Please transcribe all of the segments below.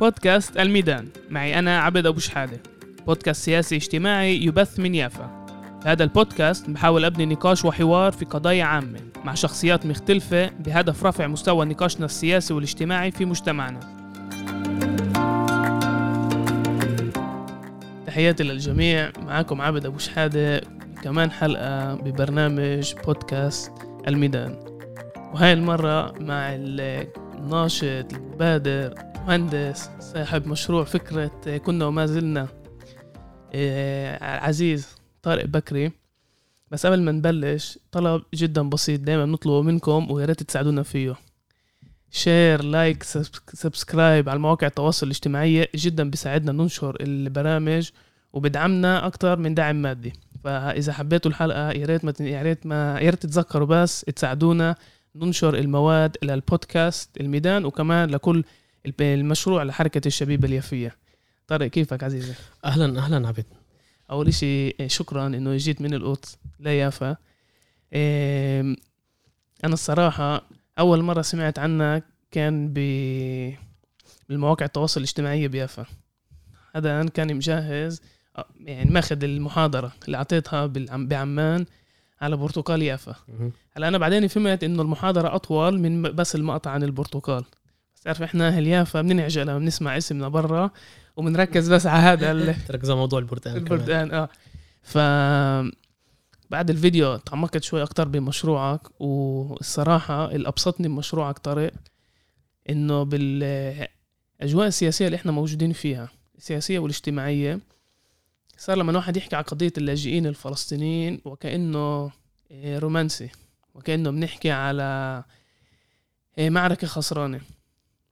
بودكاست الميدان. معي أنا عبد أبو شحادة. بودكاست سياسي اجتماعي يبث من يافا. هذا البودكاست بحاول أبني نقاش وحوار في قضايا عامة مع شخصيات مختلفة بهدف رفع مستوى نقاشنا السياسي والاجتماعي في مجتمعنا. تحياتي للجميع. معكم عبد أبو شحادة. كمان حلقة ببرنامج بودكاست الميدان. وهاي المرة مع الناشط المبادر مهندس صاحب مشروع فكرة كنا وما زلنا العزيز طارق بكري. بس قبل ما نبلش طلب جدا بسيط دايما بنطلبه منكم ويا ريت تساعدونا فيه. share like subscribe على مواقع التواصل الاجتماعي جدا بيساعدنا ننشر البرامج وبدعمنا أكتر من دعم مادي. فإذا حبيتوا الحلقة يا ريت ما يا ريت ما يا ريت تتذكروا بس تساعدونا ننشر المواد للبودكاست الميدان وكمان لكل المشروع لحركة الشبيبة اليافية. طارق كيفك عزيزي؟ أهلا أهلا عبد أول شيء شكرا إنه جيت من القدس ليافا أنا الصراحة أول مرة سمعت عنك كان ب بالمواقع التواصل الاجتماعي بيافا. هذا أنا كان مجهز يعني ماخذ المحاضرة اللي أعطيتها بعمان على برتقال يافا. هلأ أنا بعدين فهمت إنه المحاضرة أطول من بس المقطع عن البرتقال. تعرف إحنا أهل يافا بننعجل لما بنسمع اسمنا برا وبنركز بس على هذا تركز على موضوع البرتقال البرتقال آه. ف بعد الفيديو تعمقت شوي أكتر بمشروعك والصراحة اللي أبسطني بمشروعك طارق إنه بالأجواء السياسية اللي إحنا موجودين فيها السياسية والاجتماعية صار لما واحد يحكي على قضية اللاجئين الفلسطينيين وكأنه آه، رومانسي وكأنه بنحكي على آه، معركة خسرانة.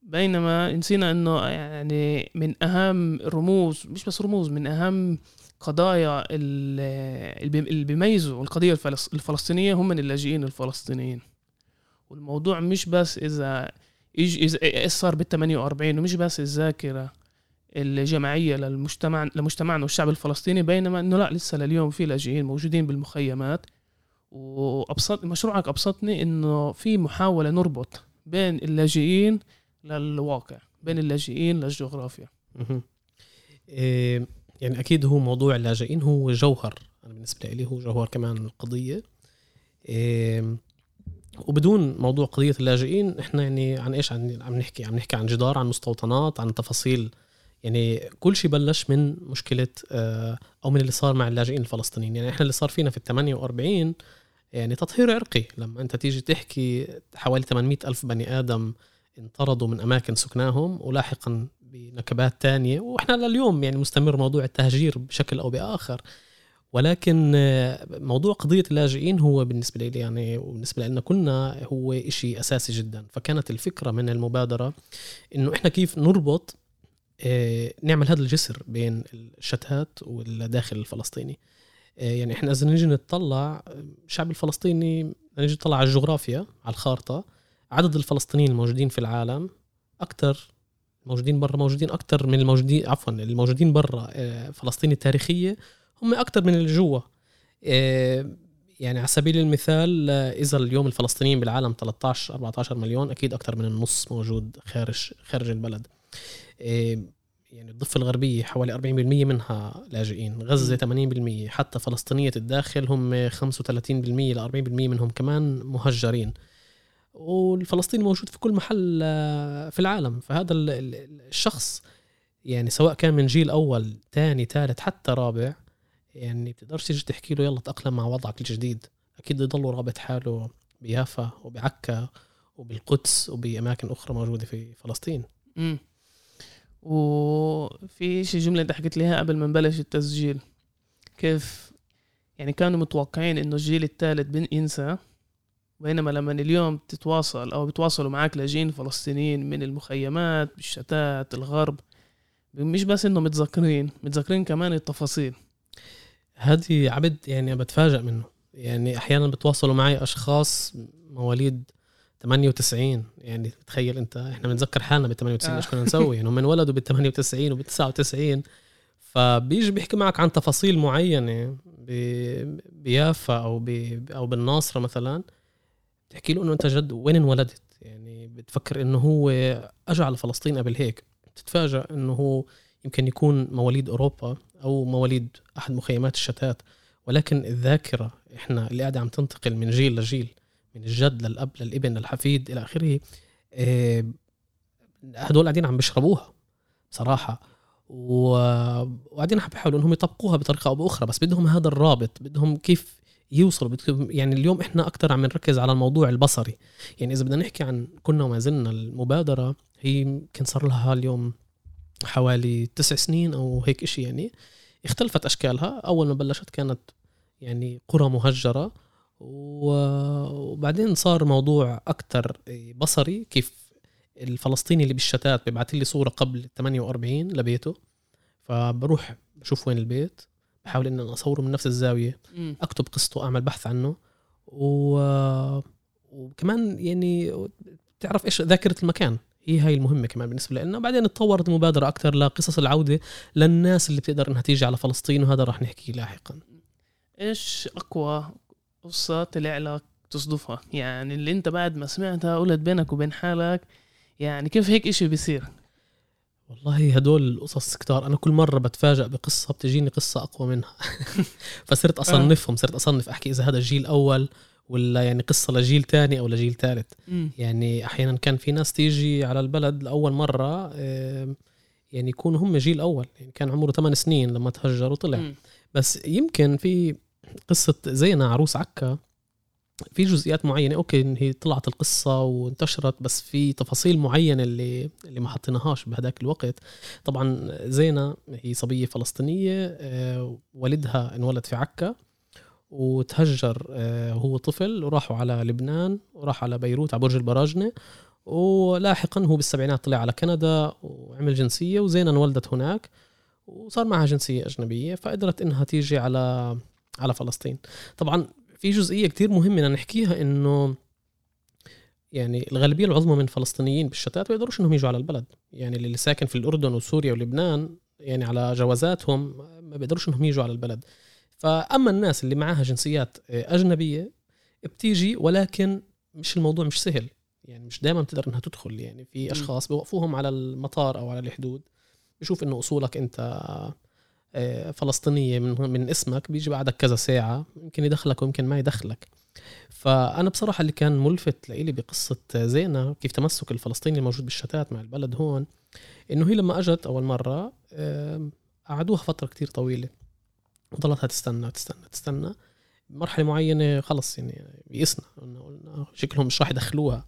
بينما نسينا إنه يعني من أهم رموز مش بس رموز من أهم قضايا اللي بيميزوا القضية الفلسطينية هم من اللاجئين الفلسطينيين. والموضوع مش بس إذا إذا إيش صار بال 48 ومش بس الذاكرة الجماعية للمجتمع لمجتمعنا والشعب الفلسطيني بينما إنه لا لسه لليوم في لاجئين موجودين بالمخيمات. وابسط مشروعك أبسطني إنه في محاولة نربط بين اللاجئين للواقع بين اللاجئين للجغرافيا. إيه يعني أكيد هو موضوع اللاجئين هو جوهر. أنا بالنسبة لي هو جوهر كمان القضية. إيه وبدون موضوع قضية اللاجئين إحنا يعني عن إيش عن عم نحكي؟ عم نحكي عن جدار عن مستوطنات عن تفاصيل. يعني كل شيء بلش من مشكلة آه، أو من اللي صار مع اللاجئين الفلسطينيين. يعني إحنا اللي صار فينا في ال 48 يعني تطهير عرقي. لما أنت تيجي تحكي حوالي 800 ألف بني آدم انطردوا من أماكن سكناهم ولاحقا بنكبات تانية وإحنا لليوم يعني مستمر موضوع التهجير بشكل أو بآخر. ولكن آه، موضوع قضية اللاجئين هو بالنسبة لي يعني وبالنسبة لنا كلنا هو إشي أساسي جدا. فكانت الفكرة من المبادرة إنه إحنا كيف نربط آه، نعمل هذا الجسر بين الشتات والداخل الفلسطيني. آه، يعني إحنا إذا نيجي نطلع الشعب الفلسطيني نيجي نطلع على الجغرافيا على الخارطة عدد الفلسطينيين الموجودين في العالم أكثر موجودين برا موجودين أكثر من الموجودين عفوا الموجودين برا آه، فلسطين التاريخية هم أكثر من اللي جوا. يعني على سبيل المثال إذا اليوم الفلسطينيين بالعالم 13 14 مليون أكيد أكثر من النص موجود خارج خارج البلد. يعني الضفة الغربية حوالي 40% منها لاجئين غزة 80% حتى فلسطينية الداخل هم 35% ل 40% منهم كمان مهجرين. والفلسطيني موجود في كل محل آه، في العالم. فهذا الشخص يعني سواء كان من جيل أول ثاني ثالث حتى رابع يعني بتقدرش تيجي تحكي له يلا تأقلم مع وضعك الجديد. أكيد يضل رابط حاله بيافا وبعكا وبالقدس وبأماكن أخرى موجودة في فلسطين. م. وفي شي جملة انت حكيت ليها قبل ما نبلش التسجيل. كيف يعني كانوا متوقعين إنه الجيل الثالث ينسى؟ بينما لما اليوم تتواصل أو بتواصلوا معك لاجئين فلسطينيين من المخيمات بالشتات الغرب مش بس إنه متذكرين متذكرين كمان التفاصيل. هذه عبد يعني بتفاجئ منه. يعني أحيانا بتواصلوا معي أشخاص مواليد 98 يعني تخيل أنت إحنا بنتذكر حالنا بال 98 إيش كنا نسوي؟ يعني هم انولدوا بال 98 وبال 99 فبيجي بيحكي معك عن تفاصيل معينة بيافا أو أو بالناصرة مثلا. بتحكي له إنه أنت جد وين انولدت؟ يعني بتفكر إنه هو اجى على فلسطين قبل هيك. تتفاجأ إنه هو يمكن يكون مواليد أوروبا أو مواليد أحد مخيمات الشتات. ولكن الذاكرة إحنا اللي قاعدة عم تنتقل من جيل لجيل من الجد للأب للابن للحفيد إلى آخره آه، هدول قاعدين عم بيشربوها صراحة وقاعدين عم بيحاولوا إنهم يطبقوها بطريقة أو بأخرى بس بدهم هذا الرابط بدهم كيف يوصلوا. يعني اليوم إحنا أكثر عم نركز على الموضوع البصري. يعني إذا بدنا نحكي عن كنا وما زلنا المبادرة هي يمكن صار لها اليوم حوالي تسع سنين أو هيك إشي يعني. اختلفت أشكالها. أول ما بلشت كانت يعني قرى مهجرة. وبعدين صار موضوع أكثر بصري. كيف الفلسطيني اللي بالشتات بيبعث لي صورة قبل 48 لبيته. فبروح بشوف وين البيت. بحاول ان أصوره من نفس الزاوية. مم. أكتب قصته أعمل بحث عنه. و... وكمان يعني تعرف إيش ذاكرة المكان. هي هاي المهمة كمان بالنسبة لنا. بعدين تطورت المبادره أكثر لقصص العودة للناس اللي بتقدر إنها تيجي على فلسطين وهذا راح نحكي لاحقا. إيش أقوى قصة طلع لك تصدفها؟ يعني اللي أنت بعد ما سمعتها قلت بينك وبين حالك يعني كيف هيك إشي بيصير؟ والله هدول القصص كتار. أنا كل مرة بتفاجئ بقصة بتجيني قصة أقوى منها. فصرت أصنفهم صرت أصنف أحكي إذا هذا الجيل الأول ولا يعني قصة لجيل تاني أو لجيل ثالث. يعني أحيانا كان في ناس تيجي على البلد لأول مرة يعني يكونوا هم جيل أول. يعني كان عمره 8 سنين لما تهجر وطلع. بس يمكن في قصة زينة عروس عكا في جزئيات معينة أوكي هي طلعت القصة وانتشرت بس في تفاصيل معينة اللي اللي ما حطيناهاش بهداك الوقت. طبعا زينة هي صبية فلسطينية آه، والدها انولد في عكا وتهجر آه، وهو طفل وراحوا على لبنان وراح على بيروت على برج البراجنة ولاحقا هو بالسبعينات طلع على كندا وعمل جنسية وزينة انولدت هناك وصار معها جنسية أجنبية فقدرت إنها تيجي على على فلسطين. طبعا في جزئية كتير مهمة بدنا نحكيها إنه يعني الغالبية العظمى من الفلسطينيين بالشتات ما بيقدروش إنهم يجوا على البلد. يعني اللي ساكن في الأردن وسوريا ولبنان يعني على جوازاتهم ما بيقدروش إنهم يجوا على البلد. فأما الناس اللي معاها جنسيات أجنبية بتيجي ولكن مش الموضوع مش سهل. يعني مش دائما بتقدر إنها تدخل. يعني في أشخاص بيوقفوهم على المطار أو على الحدود. بشوف إنه أصولك أنت فلسطينية من من اسمك بيجي بعدك كذا ساعة يمكن يدخلك ويمكن ما يدخلك. فأنا بصراحة اللي كان ملفت لإلي بقصة زينة كيف تمسك الفلسطيني الموجود بالشتات مع البلد هون إنه هي لما أجت أول مرة قعدوها فترة كتير طويلة. وضلتها تستنى تستنى تستنى. مرحلة معينة خلص يعني بيئسنا قلنا قلنا شكلهم مش راح يدخلوها.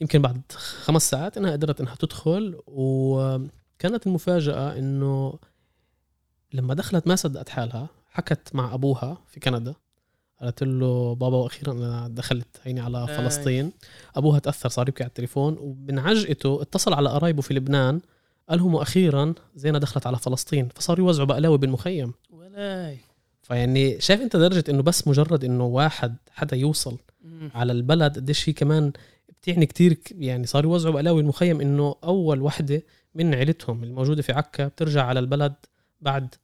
يمكن بعد خمس ساعات إنها قدرت إنها تدخل وكانت المفاجأة إنه لما دخلت ما صدقت حالها حكت مع أبوها في كندا قالت له بابا وأخيرا أنا دخلت هيني على آي. فلسطين أبوها تأثر صار يبكي على التليفون ومن عجقته اتصل على قرايبه في لبنان قال لهم وأخيرا زينة دخلت على فلسطين فصاروا يوزعوا بقلاوه بالمخيم ولاي فيعني شايف أنت درجة إنه بس مجرد إنه واحد حدا يوصل مم. على البلد قديش هي كمان بتعني كتير يعني صاروا يوزعوا بقلاوي المخيم إنه أول وحدة من عيلتهم الموجودة في عكا بترجع على البلد بعد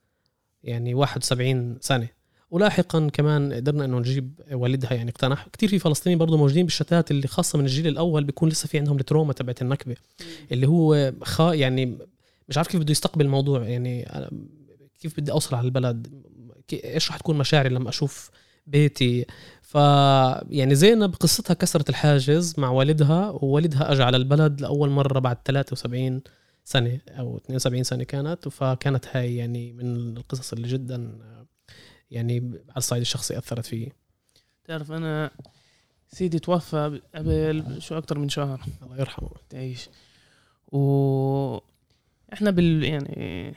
يعني 71 سنة. ولاحقا كمان قدرنا إنه نجيب والدها يعني اقتنع. كتير في فلسطينيين برضه موجودين بالشتات اللي خاصة من الجيل الأول بيكون لسه في عندهم التروما تبعت النكبة. اللي هو خا يعني مش عارف كيف بده يستقبل الموضوع. يعني كيف بدي أوصل على البلد؟ إيش رح تكون مشاعري لما أشوف بيتي؟ ف يعني زينب قصتها كسرت الحاجز مع والدها ووالدها أجى على البلد لأول مرة بعد 73 سنة أو 72 سنة كانت فكانت هاي يعني من القصص اللي جدا يعني على الصعيد الشخصي أثرت فيي. تعرف أنا سيدي توفى قبل شو أكتر من شهر. الله يرحمه. تعيش. و إحنا بال يعني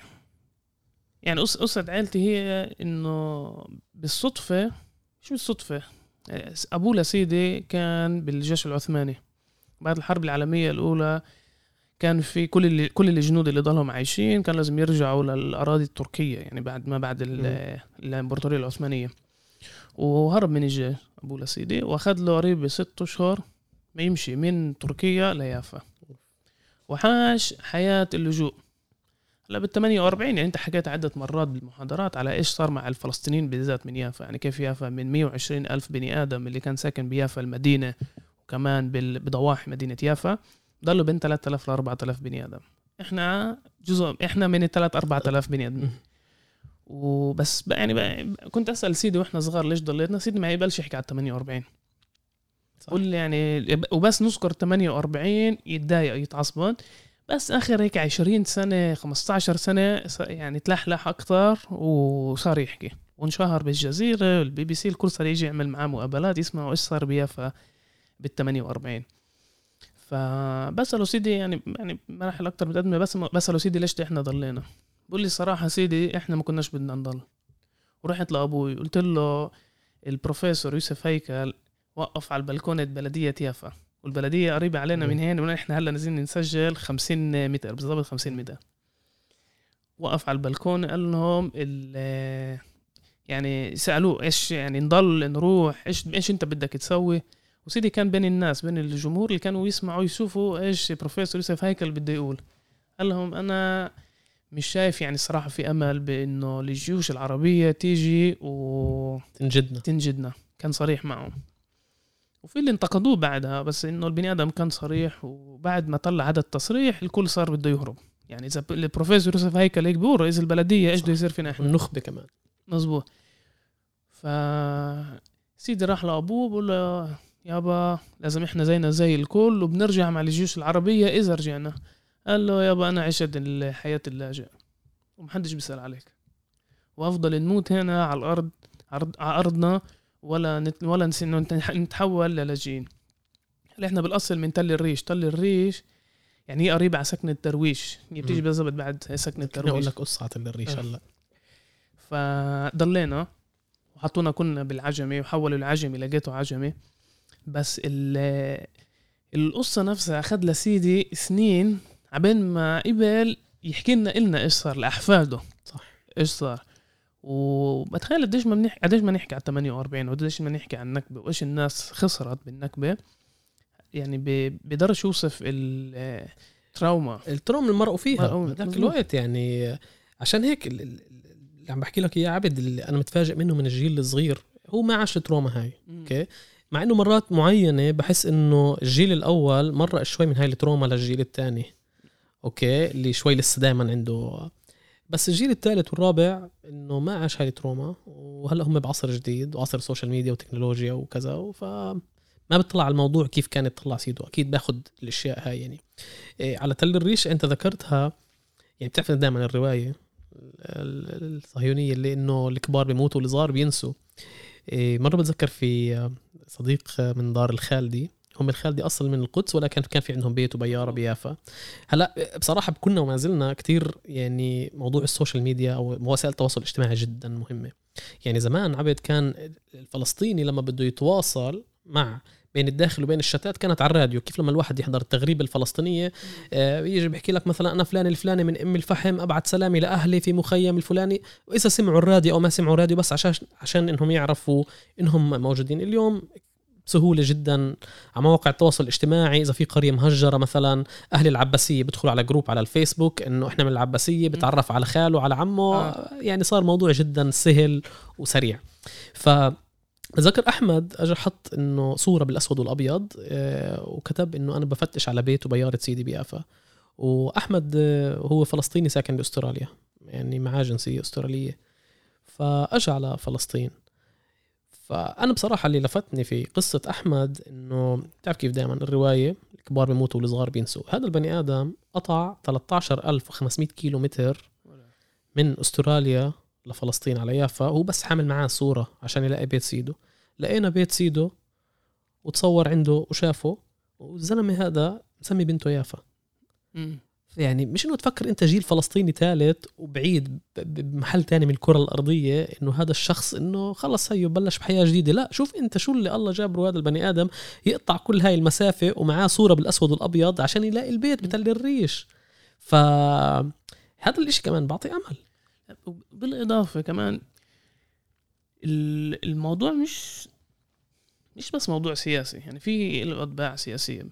يعني قص- قصة عيلتي هي إنه بالصدفة مش بالصدفة أبوه لسيدي كان بالجيش العثماني بعد الحرب العالمية الأولى كان في كل اللي كل الجنود اللي ضلهم عايشين كان لازم يرجعوا للأراضي التركية يعني بعد ما بعد ال- الإمبراطورية العثمانية. وهرب من الجيش أبوه لسيدي وأخذ له قريب ست أشهر ما يمشي من تركيا ليافا. وعاش حياة اللجوء. هلا بال 48 يعني أنت حكيت عدة مرات بالمحاضرات على إيش صار مع الفلسطينيين بالذات من يافا. يعني كيف يافا من 120 ألف بني آدم اللي كان ساكن بيافا المدينة وكمان بال- بضواحي مدينة يافا ضلوا بين 3000 ل 4000 بني آدم. إحنا جزء إحنا من الثلاث 4000 بني ادمين وبس بقى يعني بقى كنت أسأل سيدي وإحنا صغار ليش ضليتنا؟ سيدي ما يقبلش يحكي على 48 صح. قول لي يعني وبس نذكر 48 يتضايق يتعصبن بس آخر هيك 20 سنة 15 سنة يعني تلحلح أكثر وصار يحكي. وانشهر بالجزيرة البي بي سي الكل صار يجي يعمل معاه مقابلات يسمعوا إيش صار بيافا بال 48 فبسأله سيدي يعني يعني مراحل أكثر متقدمه بس بسأله سيدي ليش إحنا ضلينا؟ بقول لي صراحة سيدي إحنا ما كناش بدنا نضل. ورحت لأبوي قلت له البروفيسور يوسف هيكل وقف على البلكونة بلدية يافا. والبلدية قريبة علينا. من هين إحنا هلأ نازلين نسجل 50 متر بالضبط 50 متر. وقف على البلكونة قال لهم ال- يعني سألوه إيش يعني نضل نروح إيش إيش أنت بدك تسوي؟ وسيدي كان بين الناس بين الجمهور اللي كانوا يسمعوا يشوفوا إيش بروفيسور يوسف هيكل بده يقول. قال لهم أنا مش شايف يعني صراحة في أمل بإنه الجيوش العربية تيجي وتنجدنا تنجدنا. كان صريح معهم. وفي اللي انتقدوه بعدها بس إنه البني آدم كان صريح وبعد ما طلع هذا التصريح الكل صار بده يهرب. يعني إذا البروفيسور يوسف هيكل هيك بيقول رئيس البلدية إيش بده يصير فينا إحنا؟ النخبه كمان. مزبوط ف سيدي راح لأبوه بقول له يابا لازم إحنا زينا زي الكل وبنرجع مع الجيوش العربية إذا رجعنا. قال له يابا أنا عشت الحياة اللاجئ ومحدش بيسأل عليك. وأفضل نموت هنا على الأرض عرض- على أرضنا ولا نت ولا نتحول للاجئين إحنا بالأصل من تل الريش. تل الريش يعني هي قريبه على سكنه درويش هي بتيجي. بالضبط بعد أنا أقول درويش لك قصة على الريش آه. هلا. فضلينا وحطونا كنا بالعجمي وحولوا العجمي لقيته عجمي بس ال القصة نفسها أخذ لسيدي سنين عبين ما قبل يحكي لنا إلنا إيش صار لأحفاده. صح. إيش صار. وبتخيل قديش ما بنحكي قديش ما نحكي على 48 وقديش ما نحكي عن النكبة وإيش الناس خسرت بالنكبة. يعني ب- بقدرش يوصف ال trauma. ال trauma اللي مرقوا فيها. مظبوط. الوقت يعني عشان هيك ال- ال- اللي عم بحكي لك إياه عبد اللي أنا متفاجئ منه من الجيل الصغير. هو ما عاش ال trauma هاي. okay؟ مع إنه مرات معينة بحس إنه الجيل الأول مرق شوي من هاي ال trauma للجيل الثاني okay؟ اللي شوي لسه دائما عنده. بس الجيل الثالث والرابع إنه ما عاش هاي ال trauma وهلأ هم بعصر جديد وعصر ال social media وتكنولوجيا وكذا ف ما بتطلع على الموضوع كيف كان يطلع سيدو أكيد باخذ الأشياء هاي يعني. إيه على تل الريش أنت ذكرتها يعني بتعرف دائما الرواية ال- ال- الصهيونية اللي إنه الكبار بيموتوا والصغار بينسوا. مره بتذكر في آه، صديق آه، من دار الخالدي. هم الخالدي اصل من القدس ولكن كان في عندهم بيت وبيارة بيافا. هلأ بصراحة كنا وما زلنا كثير يعني موضوع ال social media أو وسائل التواصل الاجتماعي جدا مهمة. يعني زمان عبد كان الفلسطيني لما بده يتواصل مع بين الداخل وبين الشتات كانت على الراديو. كيف لما الواحد يحضر التغريبة الفلسطينية آه، يجي بيحكي لك مثلا أنا فلان الفلاني من أم الفحم ابعت سلامي لأهلي في مخيم الفلاني. وإذا سمعوا الراديو أو ما سمعوا الراديو بس عشان عشان إنهم يعرفوا إنهم موجودين. اليوم بسهوله جدا على مواقع التواصل الاجتماعي. إذا في قرية مهجرة مثلا أهل العباسية بيدخلوا على جروب على الفيسبوك إنه إحنا من العباسية بتعرف على خاله على عمه. آه. يعني صار موضوع جدا سهل وسريع. ف بتذكر أحمد اجى حط إنه صورة بالأسود والأبيض آه، وكتب إنه أنا بفتش على بيت وبياره سيدي بيافا. وأحمد آه، هو فلسطيني ساكن بأستراليا يعني معاه جنسيه أسترالية. فاجى على فلسطين. فأنا بصراحة اللي لفتني في قصة أحمد إنه بتعرف كيف دائما الرواية؟ الكبار بيموتوا والصغار بينسوا. هذا البني آدم قطع 13500 كيلو متر من أستراليا. لفلسطين على يافا هو بس حامل معاه صورة عشان يلاقي بيت سيدو. لقينا بيت سيدو وتصور عنده وشافه والزلمة هذا مسمي بنته يافا. مم. يعني مش إنه تفكر أنت جيل فلسطيني ثالث وبعيد بمحل تاني من الكرة الأرضية إنه هذا الشخص إنه خلص هيو بلش بحياة جديدة. لا شوف أنت شو اللي الله جابره هذا البني آدم يقطع كل هاي المسافة ومعاه صورة بالأسود والأبيض عشان يلاقي البيت بتل الريش. ف هذا الإشي كمان بعطي أمل. بالاضافه كمان ال- الموضوع مش مش بس موضوع سياسي يعني في له اطباع سياسية.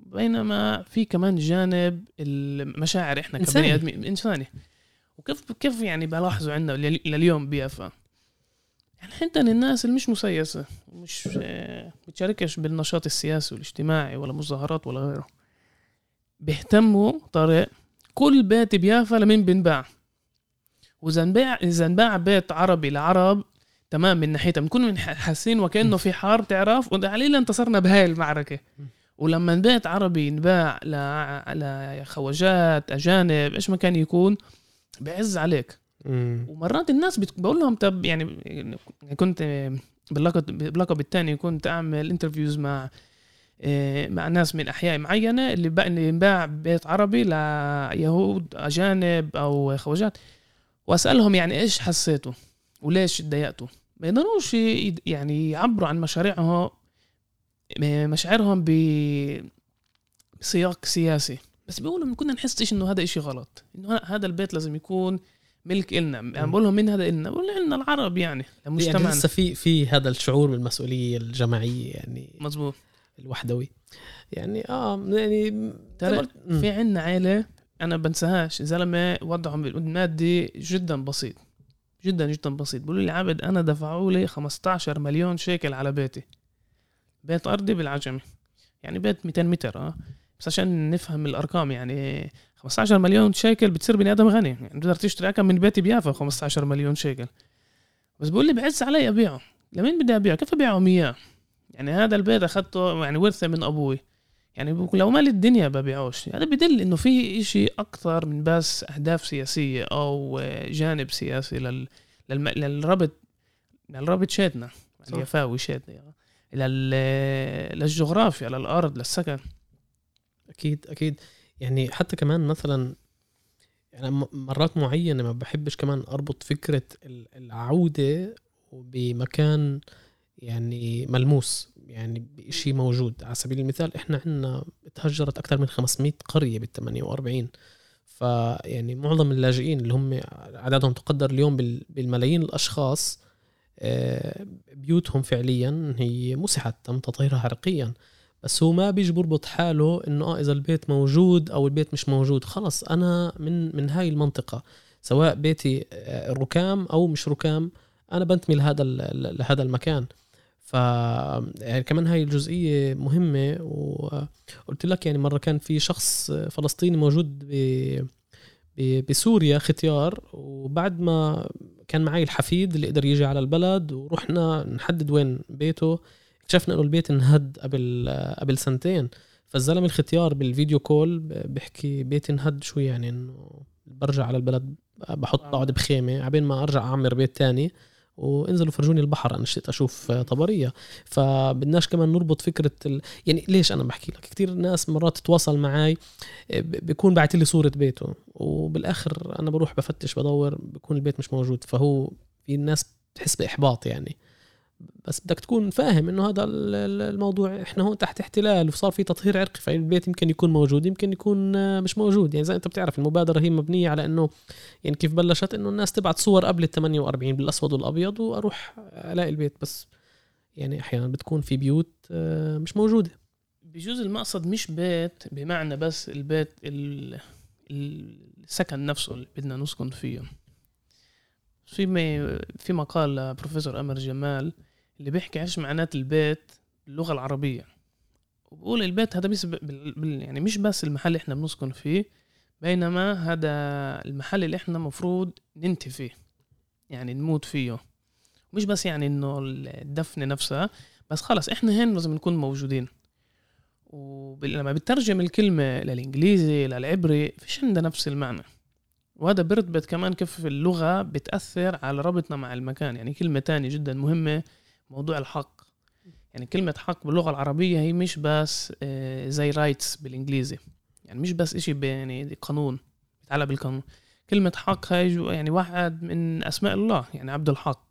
بينما في كمان جانب المشاعر إحنا. كبني آدمين إنساني. وكيف كيف يعني بلاحظوا عندنا لل- لليوم بيافا؟ يعني عندنا الناس اللي مش مسيسة مش آه، بتشاركش بالنشاط السياسي والاجتماعي ولا مظاهرات ولا غيره. بيهتموا طارق كل بيت بيافا لمين بنباع واذا انباع اذا انباع بيت عربي لعرب. تمام من ناحيتها بنكون حاسين وكأنه في حرب تعرف؟ وعلينا انتصرنا بهاي المعركة. ولما بيت عربي ينباع لخواجات أجانب إيش ما كان يكون بعز عليك. ومرات الناس بقول لهم طب يعني كنت باللقب باللقب الثاني كنت أعمل interviews مع آه، مع ناس من أحياء معينة اللي بقى اللي ينباع بيت عربي ليهود أجانب أو خواجات. واسألهم يعني إيش حسيتوا؟ وليش تضايقتوا ما يقدروش يعني يعبروا عن مشاريعهم مشاعرهم بسياق سياسي. بس بيقولوا كنا نحس إنه هذا إشي غلط. إنه هذا البيت لازم يكون ملك إلنا. يعني بقول لهم مين هذا إلنا؟ بقول لنا العرب يعني لمجتمعنا. يعني لسه في في هذا الشعور بالمسؤوليه الجماعية يعني. مزبوط الوحدوي. يعني آه يعني ترى في عندنا عيلة أنا بنساهاش. زلمه وضعهم المادي جدا بسيط. جدا جدا بسيط. بيقولوا لي عبد أنا دفعوا لي 15 مليون شيكل على بيتي. بيت أرضي بالعجمي. يعني بيت 200 متر آه. بس عشان نفهم الأرقام يعني 15 مليون شيكل بتصير بني آدم غني. يعني بتقدر تشتري اكم من بيتي بيافا 15 مليون شيكل. بس بقول لي بعز علي أبيعه. لمين بدي أبيعه؟ كيف ابيعهم اياه يعني هذا البيت أخذته يعني ورثة من أبوي. يعني لو مال الدنيا ببيعوش هذا يعني بدل إنه في إشي أكثر من بس أهداف سياسية أو جانب سياسي لل... للم... للربط للربط شيتنا اليفاوي شيتنا لل... للجغرافيا للأرض للسكن. أكيد أكيد. يعني حتى كمان مثلا يعني مرات معينة ما بحبش كمان أربط فكرة العودة بمكان يعني ملموس. يعني بشيء موجود. على سبيل المثال إحنا عندنا تهجرت أكثر من 500 قرية بال 48 فيعني معظم اللاجئين اللي هم عددهم تقدر اليوم بالملايين الأشخاص آه، بيوتهم فعليا هي مسحت تم تطهيرها حرقيا. بس هو ما بيجي بربط حاله إنه آه إذا البيت موجود أو البيت مش موجود خلص أنا من من هاي المنطقة. سواء بيتي آه، ركام أو مش ركام أنا بنتمي لهذا لهذا المكان. ف يعني كمان هاي الجزئية مهمة وقلت لك يعني مرة كان في شخص فلسطيني موجود ب بسوريا ختيار وبعد ما كان معي الحفيد اللي قدر يجي على البلد ورحنا نحدد وين بيته اكتشفنا إنه البيت انهد قبل قبل سنتين. فالزلمة الختيار بالفيديو كول بيحكي بيتي انهد شو يعني إنه برجع على البلد بحط بقعد بخيمة عبين ما أرجع أعمر بيت تاني. وانزلوا فرجوني البحر أنا اشتقت أشوف طبرية. فبدناش كمان نربط فكرة ال... يعني ليش أنا بحكي لك؟ كثير ناس مرات تتواصل معي بيكون بعت لي صورة بيته. وبالآخر أنا بروح بفتش بدور بيكون البيت مش موجود. فهو في الناس بتحس بإحباط يعني. بس بدك تكون فاهم إنه هذا الموضوع إحنا هون تحت احتلال وصار في تطهير عرقي فالبيت يمكن يكون موجود يمكن يكون مش موجود. يعني زي أنت بتعرف المبادرة هي مبنية على إنه يعني كيف بلشت إنه الناس تبعت صور قبل ال 48 بالأسود والأبيض وأروح ألاقي البيت. بس يعني أحيانا بتكون في بيوت آه، مش موجودة. بجوز المقصد مش بيت بمعنى بس البيت السكن نفسه اللي بدنا نسكن فيه. في في مقال لبروفيسور أمر جمال اللي بيحكي إيش معنات البيت باللغة العربية. وبقول البيت هذا بس يعني مش بس المحل اللي إحنا بنسكن فيه بينما هذا المحل اللي إحنا مفروض ننتهي فيه يعني نموت فيه. مش بس يعني إنه الدفنة نفسها بس خلص إحنا هين لازم نكون موجودين. ولما بترجم الكلمة للإنجليزي للعبري فيش عندها نفس المعنى. وهذا بيرتبط كمان كيف اللغة بتأثر على ربطنا مع المكان. يعني كلمة تانية جدا مهمة موضوع الحق. يعني كلمة حق باللغة العربية هي مش بس آه، زي رايتس بالإنجليزي. يعني مش بس إشي يعني قانون بيتعلق بالقانون. كلمة حق هاي يعني واحد من أسماء الله يعني عبد الحق.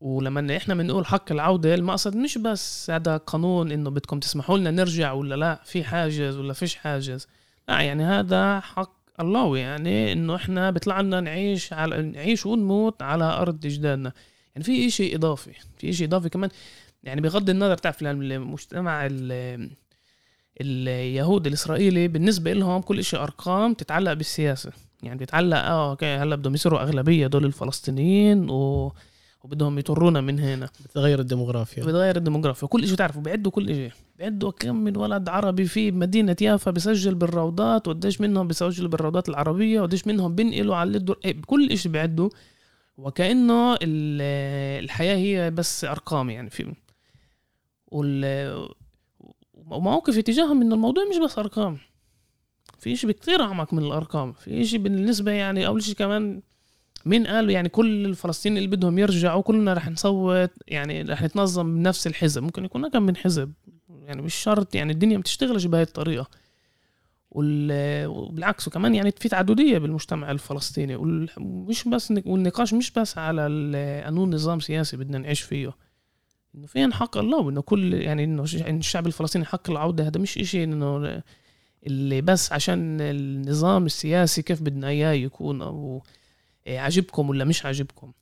ولما إحنا بنقول حق العودة المقصد مش بس هذا قانون إنه بدكم تسمحوا لنا نرجع ولا لا في حاجز ولا فيش حاجز. لا يعني هذا حق الله يعني إنه إحنا بيطلع لنا نعيش على نعيش ونموت على أرض اجدادنا يعني في شيء إضافي في شيء إضافي كمان يعني بغض النظر تعرف المجتمع اليهود الإسرائيلي بالنسبة لهم كل شيء أرقام تتعلق بالسياسة. يعني بيتعلق آه okay هلأ بدهم يصيروا أغلبية دول الفلسطينيين و وبدهم يطرونا من هنا. بتغير الديموغرافيا. بتغير الديموغرافيا. كل شيء تعرفوا بيعدوا كل شيء بيعدوا كم من ولد عربي في مدينة يافا بيسجل بالروضات وقديش منهم بيسجلوا بالروضات العربية وقديش منهم بينقلوا على الدور. إيه كل شيء بيعدوا. وكأنه ال- الحياة هي بس أرقام يعني في وموقفي تجاههم إنه الموضوع مش بس أرقام. في شيء كثير أعمق من الأرقام. في شيء بالنسبة يعني أول شيء كمان مين قال يعني كل الفلسطينيين اللي بدهم يرجعوا كلنا رح نصوت يعني رح نتنظم بنفس الحزب. ممكن يكون كم من حزب. يعني مش شرط يعني الدنيا بتشتغلش بهاي الطريقة. وال- وبالعكس وكمان يعني في تعددية بالمجتمع الفلسطيني ومش بس والنقاش مش بس على قانون نظام سياسي بدنا نعيش فيه. إنه فين حق الله وإنه كل يعني إنه الشعب الفلسطيني حق العودة هذا مش إشي إنه اللي بس عشان النظام السياسي كيف بدنا إياه يكون أو عاجبكم ولا مش عاجبكم.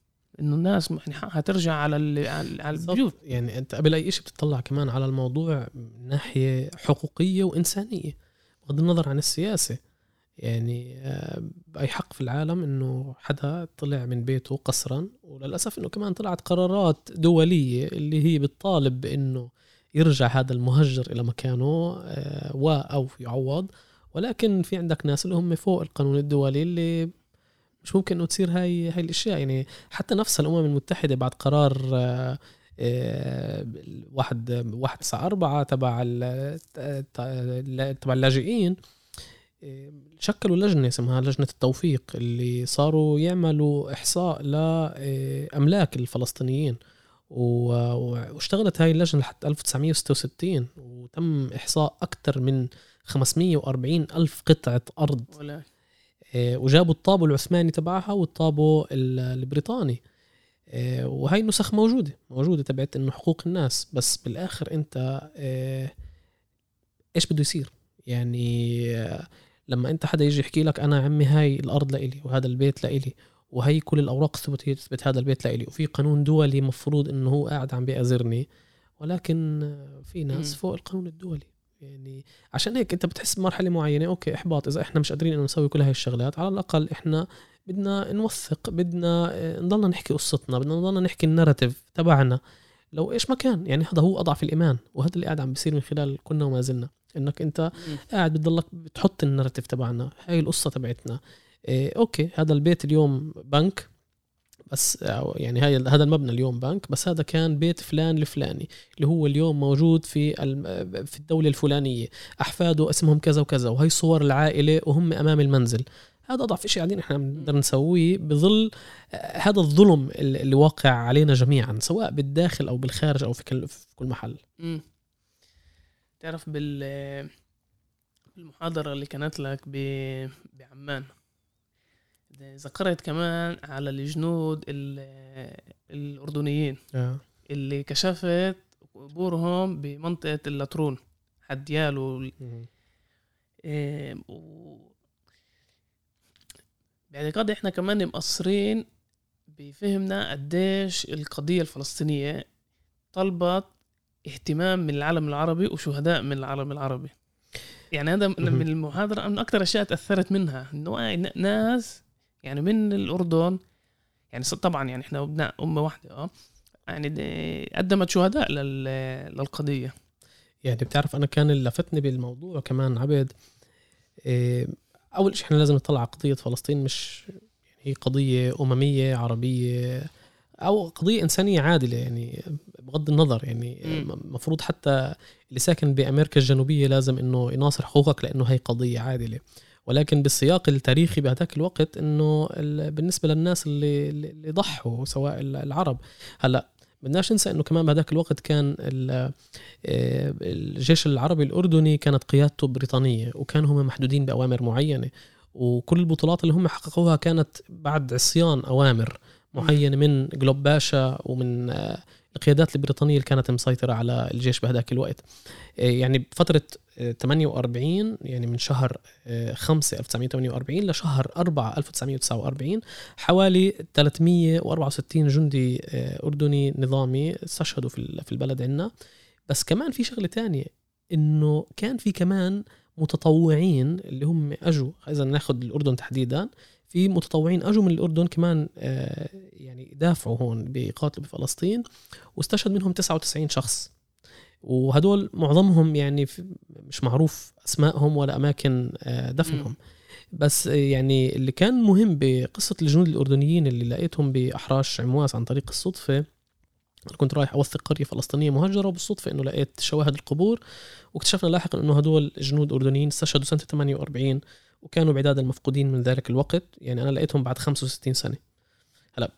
إنه الناس يعني حقها ترجع على ال- على على البيوت. يعني أنت قبل أي شيء بتطلع كمان على الموضوع من ناحية حقوقية وإنسانية. بغض النظر عن السياسة. يعني آه، باي حق في العالم إنه حدا طلع من بيته قسرا وللأسف إنه كمان طلعت قرارات دولية اللي هي بتطالب بإنه يرجع هذا المهجر إلى مكانه آه، و أو يعوض. ولكن في عندك ناس اللي هم فوق القانون الدولي اللي مش ممكن إنه تصير هاي هاي الأشياء. يعني حتى نفسها الأمم المتحدة بعد قرار آه، آه، واحد واحد تسعة أربعة تبع تبع اللاجئين. آه، شكلوا لجنة اسمها لجنة التوفيق اللي صاروا يعملوا إحصاء لأملاك الفلسطينيين. و- و- واشتغلت هاي اللجنة لحد 1966 وتم إحصاء أكثر من 540 ألف قطعة أرض. آه، وجابوا الطابو العثماني تبعها والطابو ال- البريطاني. آه، وهي النسخ موجودة موجودة تبعت إنه حقوق الناس بس بالآخر أنت آه، إيش بده يصير يعني آه، لما أنت حدا يجي يحكي لك أنا عمي هاي الأرض لإلي وهذا البيت لإلي وهي كل الأوراق الثبوتيه تثبت هذا البيت لإلي وفي قانون دولي مفروض إنه هو قاعد عم بيأذرني ولكن آه، في ناس مم. فوق القانون الدولي يعني عشان هيك أنت بتحس بمرحلة معينة okay إحباط إذا إحنا مش قادرين إنه نسوي كل هاي الشغلات على الأقل إحنا بدنا نوثق بدنا آه، نضلنا نحكي قصتنا بدنا نضلنا نحكي ال narrative تبعنا. لو إيش ما كان يعني هذا هو أضعف الإيمان وهذا اللي قاعد عم بيصير من خلال كنا وما زلنا. إنك أنت قاعد بتضلك بتحط ال narrative تبعنا هاي القصة تبعتنا. إيه okay هذا البيت اليوم بنك بس أو يعني هاي هذا المبنى اليوم بنك بس هذا كان بيت فلان الفلاني اللي هو اليوم موجود في في الدولة الفلانية. أحفاده اسمهم كذا وكذا وهي صور العائلة وهم أمام المنزل. هذا أضعف شيء قاعدين إحنا بنقدر نسويه بظل آه، هذا الظلم اللي واقع علينا جميعا سواء بالداخل أو بالخارج أو في كل في كل محل. مم. تعرف بال بالمحاضرة اللي كانت لك ب... بعمان ذكرت كمان على الجنود ال... الأردنيين اللي كشفت قبورهم بمنطقة اللاترون حد يالو إيه، و... باعتقادي إحنا كمان مقصرين بفهمنا قديش القضية الفلسطينية طلبت اهتمام من العالم العربي وشهداء من العالم العربي. يعني هذا من المحاضرة من أكثر أشياء تأثرت منها إنه ن- ناس يعني من الأردن يعني طبعا يعني إحنا أبناء أمة واحدة أه يعني قدمت شهداء لل... للقضية. يعني بتعرف أنا كان اللي لفتني بالموضوع كمان عبد إيه، أول شيء إحنا لازم نطلع على قضية فلسطين مش يعني هي قضية أممية عربية أو قضية إنسانية عادلة يعني بغض النظر يعني. المفروض حتى اللي ساكن بأمريكا الجنوبية لازم إنه يناصر حقوقك لأنه هي قضية عادلة ولكن بالسياق التاريخي بهذاك الوقت إنه ال- بالنسبة للناس اللي اللي ضحوا سواء العرب هلأ بدناش ننسى إنه كمان بهذاك الوقت كان آه، الجيش العربي الأردني كانت قيادته بريطانية وكانوا هم محدودين بأوامر معينة وكل البطولات اللي هم حققوها كانت بعد عصيان أوامر معينة من جلوب باشا ومن آه، القيادات البريطانية اللي كانت مسيطرة على الجيش بهذاك الوقت. آه، يعني بفترة آه، 48 يعني من شهر 5 1948 لشهر 4 1949 حوالي 364 جندي أردني نظامي استشهدوا في البلد عندنا. بس كمان في شغلة تانية إنه كان في كمان متطوعين اللي هم أجوا إذا ناخذ الأردن تحديدا في متطوعين أجوا من الأردن كمان آه، يعني دافعوا هون بيقاتلوا بفلسطين واستشهد منهم 99 شخص. وهدول معظمهم يعني مش معروف أسمائهم ولا أماكن آه، دفنهم. بس يعني اللي كان مهم بقصة الجنود الأردنيين اللي لقيتهم بأحراش عمواس عن طريق الصدفة أنا كنت رايح أوثق قرية فلسطينية مهجرة وبالصدفة إنه لقيت شواهد القبور واكتشفنا لاحقا إنه هدول جنود أردنيين استشهدوا سنة 48 وكانوا بعداد المفقودين من ذلك الوقت يعني أنا لقيتهم بعد 65 سنة. هلأ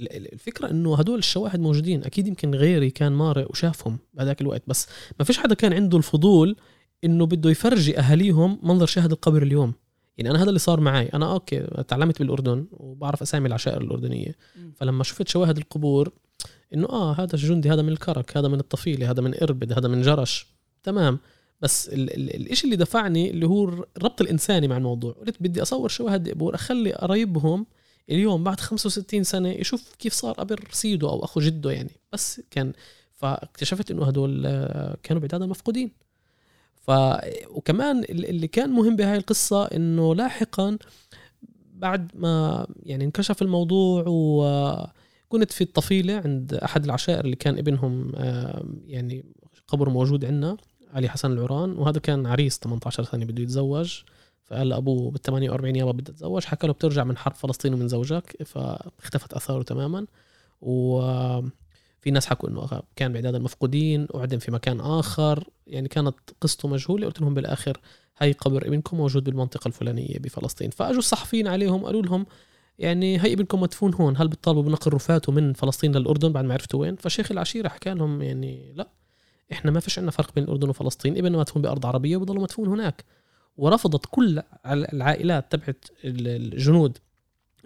الفكرة إنه هدول الشواهد موجودين أكيد يمكن غيري كان مارق وشافهم بهذاك الوقت بس ما فيش حدا كان عنده الفضول إنه بده يفرجي أهاليهم منظر شاهد القبر اليوم. يعني أنا هذا اللي صار معي. أنا أوكي تعلمت بالأردن وبعرف أسامي العشائر الأردنية. فلما شفت شواهد القبور إنه آه هذا الجندي هذا من الكرك هذا من الطفيلة هذا من إربد هذا من جرش تمام. بس ال- ال- الإشي اللي دفعني اللي هو الربط الإنساني مع الموضوع. قلت بدي أصور شواهد قبور أخلي قرايبهم اليوم بعد 65 سنة يشوف كيف صار قبر سيده أو أخو جده يعني. بس كان فاكتشفت إنه هدول آه، كانوا بعداد المفقودين ف وكمان اللي كان مهم بهاي القصة إنه لاحقا بعد ما يعني انكشف الموضوع وكنت في الطفيلة عند أحد العشائر اللي كان ابنهم يعني قبر موجود عندنا. علي حسن العران وهذا كان عريس 18 سنة بده يتزوج. فقال لأبوه بال 48 يابا بدي اتزوج حكى له بترجع من حرب فلسطين ومن زوجك. فاختفت آثاره تماما. و في ناس حكوا إنه كان بعداد المفقودين اعدم في مكان آخر. يعني كانت قصته مجهولة. قلت لهم بالآخر هاي قبر ابنكم موجود بالمنطقة الفلانية بفلسطين. فأجوا الصحفيين عليهم قالوا لهم يعني هي ابنكم مدفون هون هل بتطالبوا بنقل رفاته من فلسطين للأردن بعد ما عرفتوا وين؟ فشيخ العشيرة حكى لهم يعني لا. إحنا ما فيش عندنا فرق بين الأردن وفلسطين ابننا مدفون بأرض عربية وبضل مدفون هناك. ورفضت كل العائلات تبعت الجنود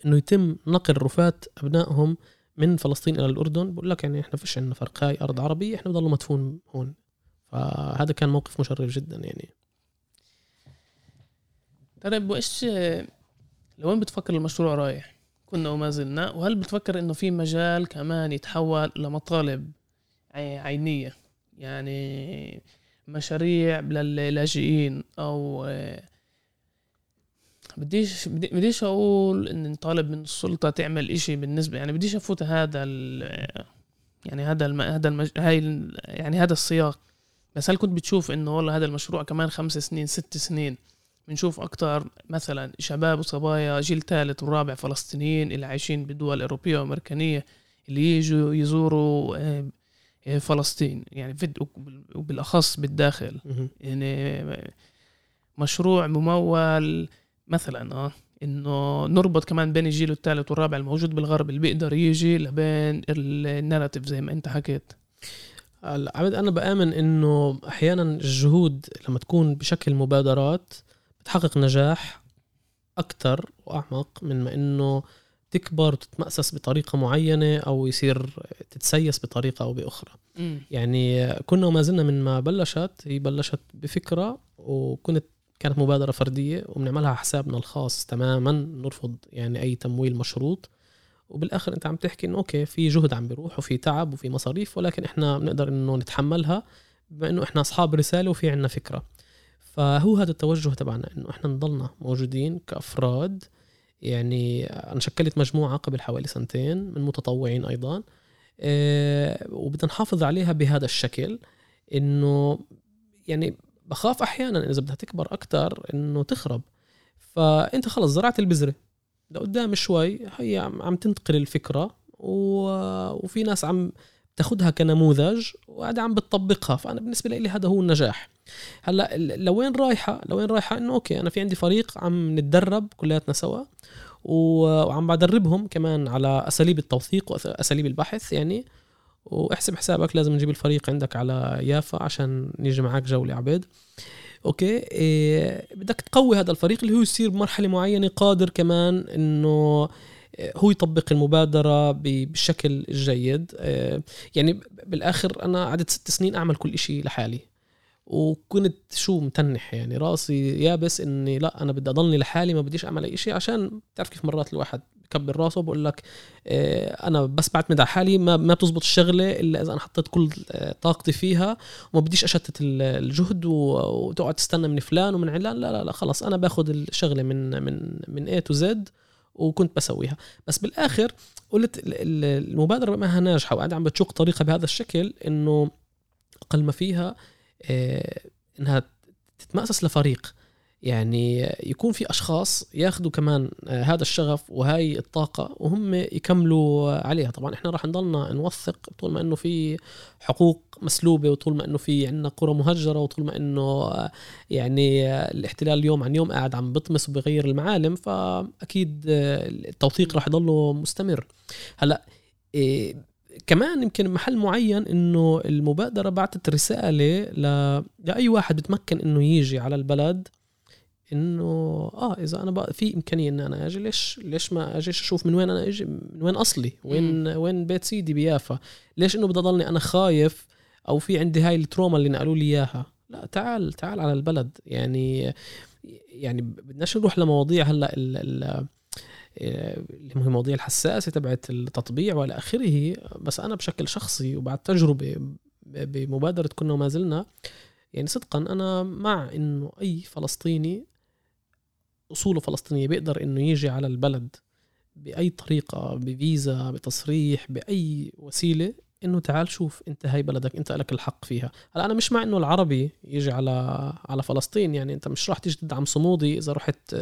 إنه يتم نقل رفات أبنائهم من فلسطين إلى الأردن. بقول لك يعني إحنا فيش عندنا فرق. هاي أرض عربية إحنا بضل مدفون هون. فهذا كان موقف مشرف جدا يعني. طيب وايش لوين بتفكر المشروع رايح؟ كنا وما زلنا. وهل بتفكر إنه في مجال كمان يتحول لمطالب عينية؟ يعني مشاريع للاجئين أو بديش بديش أقول إن نطالب من السلطة تعمل إشي بالنسبة يعني بديش أفوت هذا يعني هذا الم... هذا المج... هاي يعني هذا السياق. بس هل كنت بتشوف إنه والله هذا المشروع كمان خمس سنين ست سنين بنشوف أكتر مثلا شباب وصبايا جيل ثالث ورابع فلسطينيين اللي عايشين بدول أوروبية وأمريكانية اللي يجوا يزوروا آه، آه، فلسطين. يعني وبالأخص بالداخل. يعني مشروع ممول مثلا آه إنه نربط كمان بين الجيل الثالث والرابع الموجود بالغرب اللي بيقدر يجي لبين الناراتيف زي ما أنت حكيت. عبد أنا بآمن إنه أحيانا الجهود لما تكون بشكل مبادرات بتحقق نجاح أكثر وأعمق من ما إنه تكبر وتتمأسس بطريقة معينة أو يصير تتسيس بطريقة أو بأخرى. م. يعني كنا وما زلنا من ما بلشت هي بلشت بفكرة وكنت كانت مبادرة فردية وبنعملها حسابنا الخاص تماما نرفض يعني أي تمويل مشروط. وبالآخر أنت عم تحكي إنه أوكي في جهد عم بيروح وفي تعب وفي مصاريف ولكن إحنا بنقدر إنه نتحملها بما إنه إحنا أصحاب رسالة وفي عنا فكرة. فهو هذا التوجه تبعنا إنه إحنا نضلنا موجودين كأفراد يعني أنا شكلت مجموعة قبل حوالي سنتين من متطوعين أيضا آه وبدنا نحافظ عليها بهذا الشكل إنه يعني بخاف أحيانا إذا بدها تكبر أكثر إنه تخرب. فأنت خلص زرعت البذرة لقدام شوي هي عم تنتقل الفكرة وفي ناس عم تاخذها كنموذج وقاعدة عم بتطبقها فأنا بالنسبة لي هذا هو النجاح. هلأ لوين رايحة؟ لوين رايحة؟ إنه okay أنا في عندي فريق عم نتدرب كلياتنا سوا وعم بدربهم كمان على أساليب التوثيق واساليب البحث يعني. وأحسب حسابك لازم نجيب الفريق عندك على يافا عشان نيجي معك جولة عبيد. أوكي إيه بدك تقوي هذا الفريق اللي هو يصير بمرحلة معينة قادر كمان إنه هو يطبق المبادرة بالشكل الجيد إيه، يعني بالآخر أنا قعدت ست سنين أعمل كل إشي لحالي وكنت شو متنح يعني. راسي يابس إني لا أنا بدي أضلني لحالي ما بديش أعمل أي شيء عشان تعرف كيف مرات الواحد بكبر راسه بقول لك آه، أنا بس بعتمد على حالي ما ما بتزبط الشغلة إلا إذا أنا حطيت كل آه، طاقتي فيها وما بديش أشتت ال- الجهد وتقعد تستنى من فلان ومن علان. لا لا لا خلص أنا باخذ الشغلة من من من اي تو زد وكنت بسويها. بس بالآخر قلت ال- ال- المبادرة بما انها ناجحه وقاعده عم بتشق طريقها بهذا الشكل إنه أقل ما فيها آه، إنها تتمأسس لفريق. يعني يكون في أشخاص ياخذوا كمان آه، هذا الشغف وهاي الطاقة وهم يكملوا عليها. طبعا إحنا راح نضلنا نوثق طول ما إنه في حقوق مسلوبة وطول ما إنه في عندنا قرى مهجرة وطول ما إنه آه، يعني آه، الاحتلال يوم عن يوم قاعد عم بطمس وبغير المعالم فأكيد آه، التوثيق راح يضله مستمر. هلأ إيه كمان يمكن محل معين إنه المبادرة بعثت رسالة ل... لأي واحد بتمكن إنه يجي على البلد إنه آه إذا أنا بقى في إمكانية ان أنا أجي ليش ليش ما أجيش أشوف من وين أنا أجي من وين أصلي؟ وين وين بيت سيدي بيافا؟ ليش إنه بدي اضلني أنا خايف أو في عندي هاي التروما اللي نقلوا لي إياها. لا تعال تعال على البلد. يعني يعني بدناش نروح لمواضيع هلأ ال ال اللي هي المواضيع الحساسة تبعت التطبيع وإلى آخره. بس أنا بشكل شخصي وبعد تجربة بمبادرة كنا وما زلنا يعني صدقا أنا مع إنه أي فلسطيني أصوله فلسطينية بيقدر إنه يجي على البلد بأي طريقة بفيزا بتصريح بأي وسيلة إنه تعال شوف أنت هاي بلدك أنت لك الحق فيها. هلأ أنا مش مع إنه العربي يجي على على فلسطين يعني أنت مش راح تيجي تدعم صمودي إذا رحت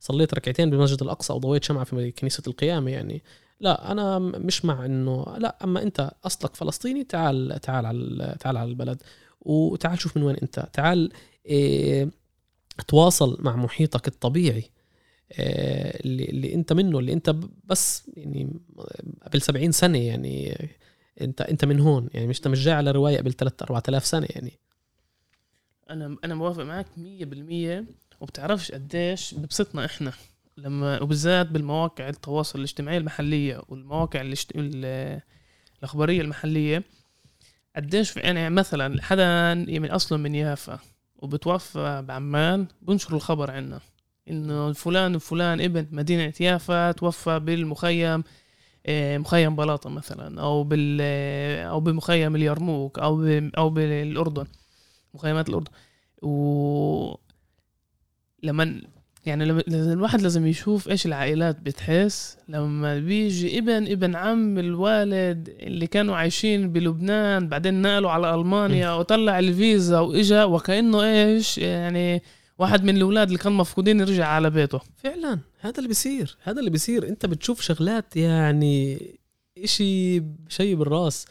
صليت ركعتين بمسجد الأقصى أو ضويت شمعة في كنيسة القيامة يعني. لا أنا مش مع إنه لا أما أنت أصلك فلسطيني تعال تعال على تعال على البلد. وتعال شوف من وين أنت. تعال إيه تواصل مع محيطك الطبيعي إيه اللي, اللي أنت منه اللي أنت بس يعني قبل سبعين سنة يعني انت انت من هون يعني مش انت مش جاي على رواية قبل 3 4000 سنة يعني. أنا أنا موافق معك 100% وبتعرفش قديش ببسطنا إحنا لما وبالذات بالمواقع التواصل الاجتماعي المحلية والمواقع الاجت... الأخبارية المحلية. قديش يعني مثلا حدا من اصله من يافا وبتوفى بعمان بنشر الخبر عنا إنه فلان وفلان ابن مدينة يافا توفى بالمخيم مخيم بلاطة مثلا أو بال أو بمخيم اليرموك أو أو بالأردن مخيمات الأردن. و لما يعني لما الواحد لازم يشوف إيش العائلات بتحس. لما بيجي ابن ابن عم الوالد اللي كانوا عايشين بلبنان بعدين نقلوا على ألمانيا وطلع الفيزا وإجا وكأنه إيش يعني واحد من الأولاد اللي كانوا مفقودين يرجع على بيته. فعلا هذا اللي بيصير هذا اللي بيصير. أنت بتشوف شغلات يعني إشي شيء بالرأس.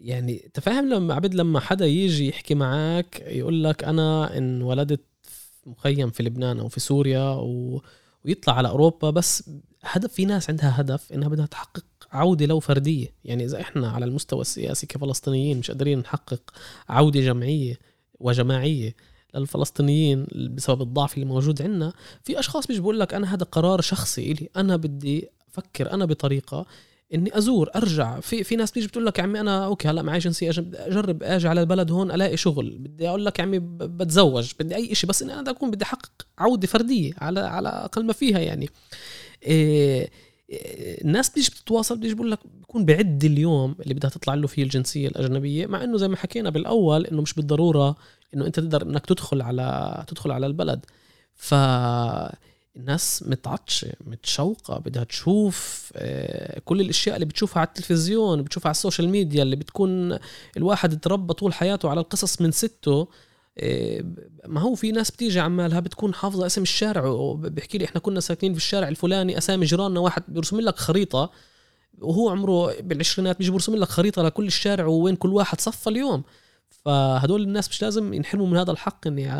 يعني تفهم لما عبد لما حدا يجي يحكي معك يقول لك أنا انولدت في مخيم في لبنان أو في سوريا و... ويطلع على أوروبا بس هدف في ناس عندها هدف إنها بدها تحقق عودة لو فردية. يعني إذا إحنا على المستوى السياسي كفلسطينيين مش قادرين نحقق عودة جمعية وجماعية للفلسطينيين بسبب الضعف اللي موجود عندنا في أشخاص بيجي بقول لك أنا هذا قرار شخصي إلي أنا بدي أفكر أنا بطريقة إني أزور أرجع. في في ناس بتيجي بتقول لك يا عمي أنا أوكي هلأ معي جنسية أجرب أجي على البلد هون ألاقي شغل. بدي أقول لك يا عمي بتزوج بدي أي شيء بس إني أنا بدي أكون بدي أحقق عودة فردية على على أقل ما فيها يعني. إيه الناس بتيجي بتتواصل بتيجي بقول لك بكون بعد اليوم اللي بدها تطلع له فيه الجنسية الأجنبية مع إنه زي ما حكينا بالأول إنه مش بالضرورة إنه أنت تقدر إنك تدخل على تدخل على البلد. ف الناس متعطشة متشوقة بدها تشوف كل الأشياء اللي بتشوفها على التلفزيون بتشوفها على ال social media اللي بتكون الواحد تربى طول حياته على القصص من سته. ما هو في ناس بتيجي عمالها بتكون حافظة اسم الشارع وبحكي لي إحنا كنا ساكنين في الشارع الفلاني أسامي جيراننا واحد بيرسم لك خريطة وهو عمره بالعشرينات بيجي بيرسم لك خريطة لكل الشارع ووين كل واحد صفى اليوم. فهدول الناس مش لازم ينحرموا من هذا الحق إني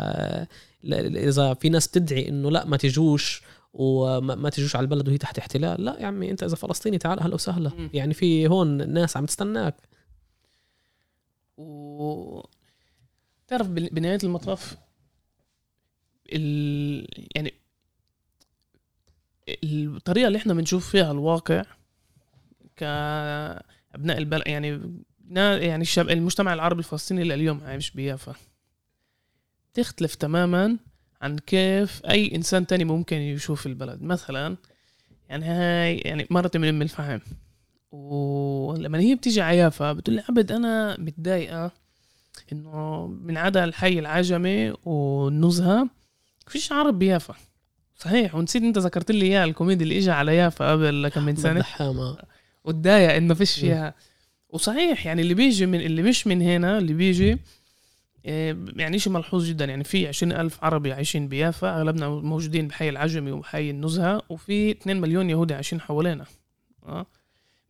إذا في ناس بتدعي إنه لا ما تجوش وما تجوش على البلد وهي تحت احتلال لا يا عمي أنت إذا فلسطيني تعال أهلا وسهلا. يعني في هون ناس عم تستناك. و تعرف بنهاية المطاف ال... يعني الطريقة اللي إحنا بنشوف فيها الواقع كأبناء البلد يعني يعني الشاب المجتمع العربي الفلسطيني اللي اليوم عايش بيافا. تختلف تماما عن كيف أي إنسان تاني ممكن يشوف البلد. مثلا يعني هاي يعني مرتي من ام الفحم ولما هي بتيجي عيافا بتقول لي عبد أنا متضايقة إنه من عدا الحي العجمي والنزهه فيش عرب بيافا. صحيح ونسيت إنت ذكرت لي اياه الكوميدي اللي اجى على يافا قبل كم من سنة. دحامة وتضايق إنه فيش فيها. وصحيح يعني اللي بيجي من اللي مش من هنا اللي بيجي آه، يعني شيء ملحوظ جدا. يعني في عشرين ألف عربي عايشين بيافا أغلبنا موجودين بحي العجمي وحي النزهة وفي 2 مليون يهودي عايشين حوالينا. آه.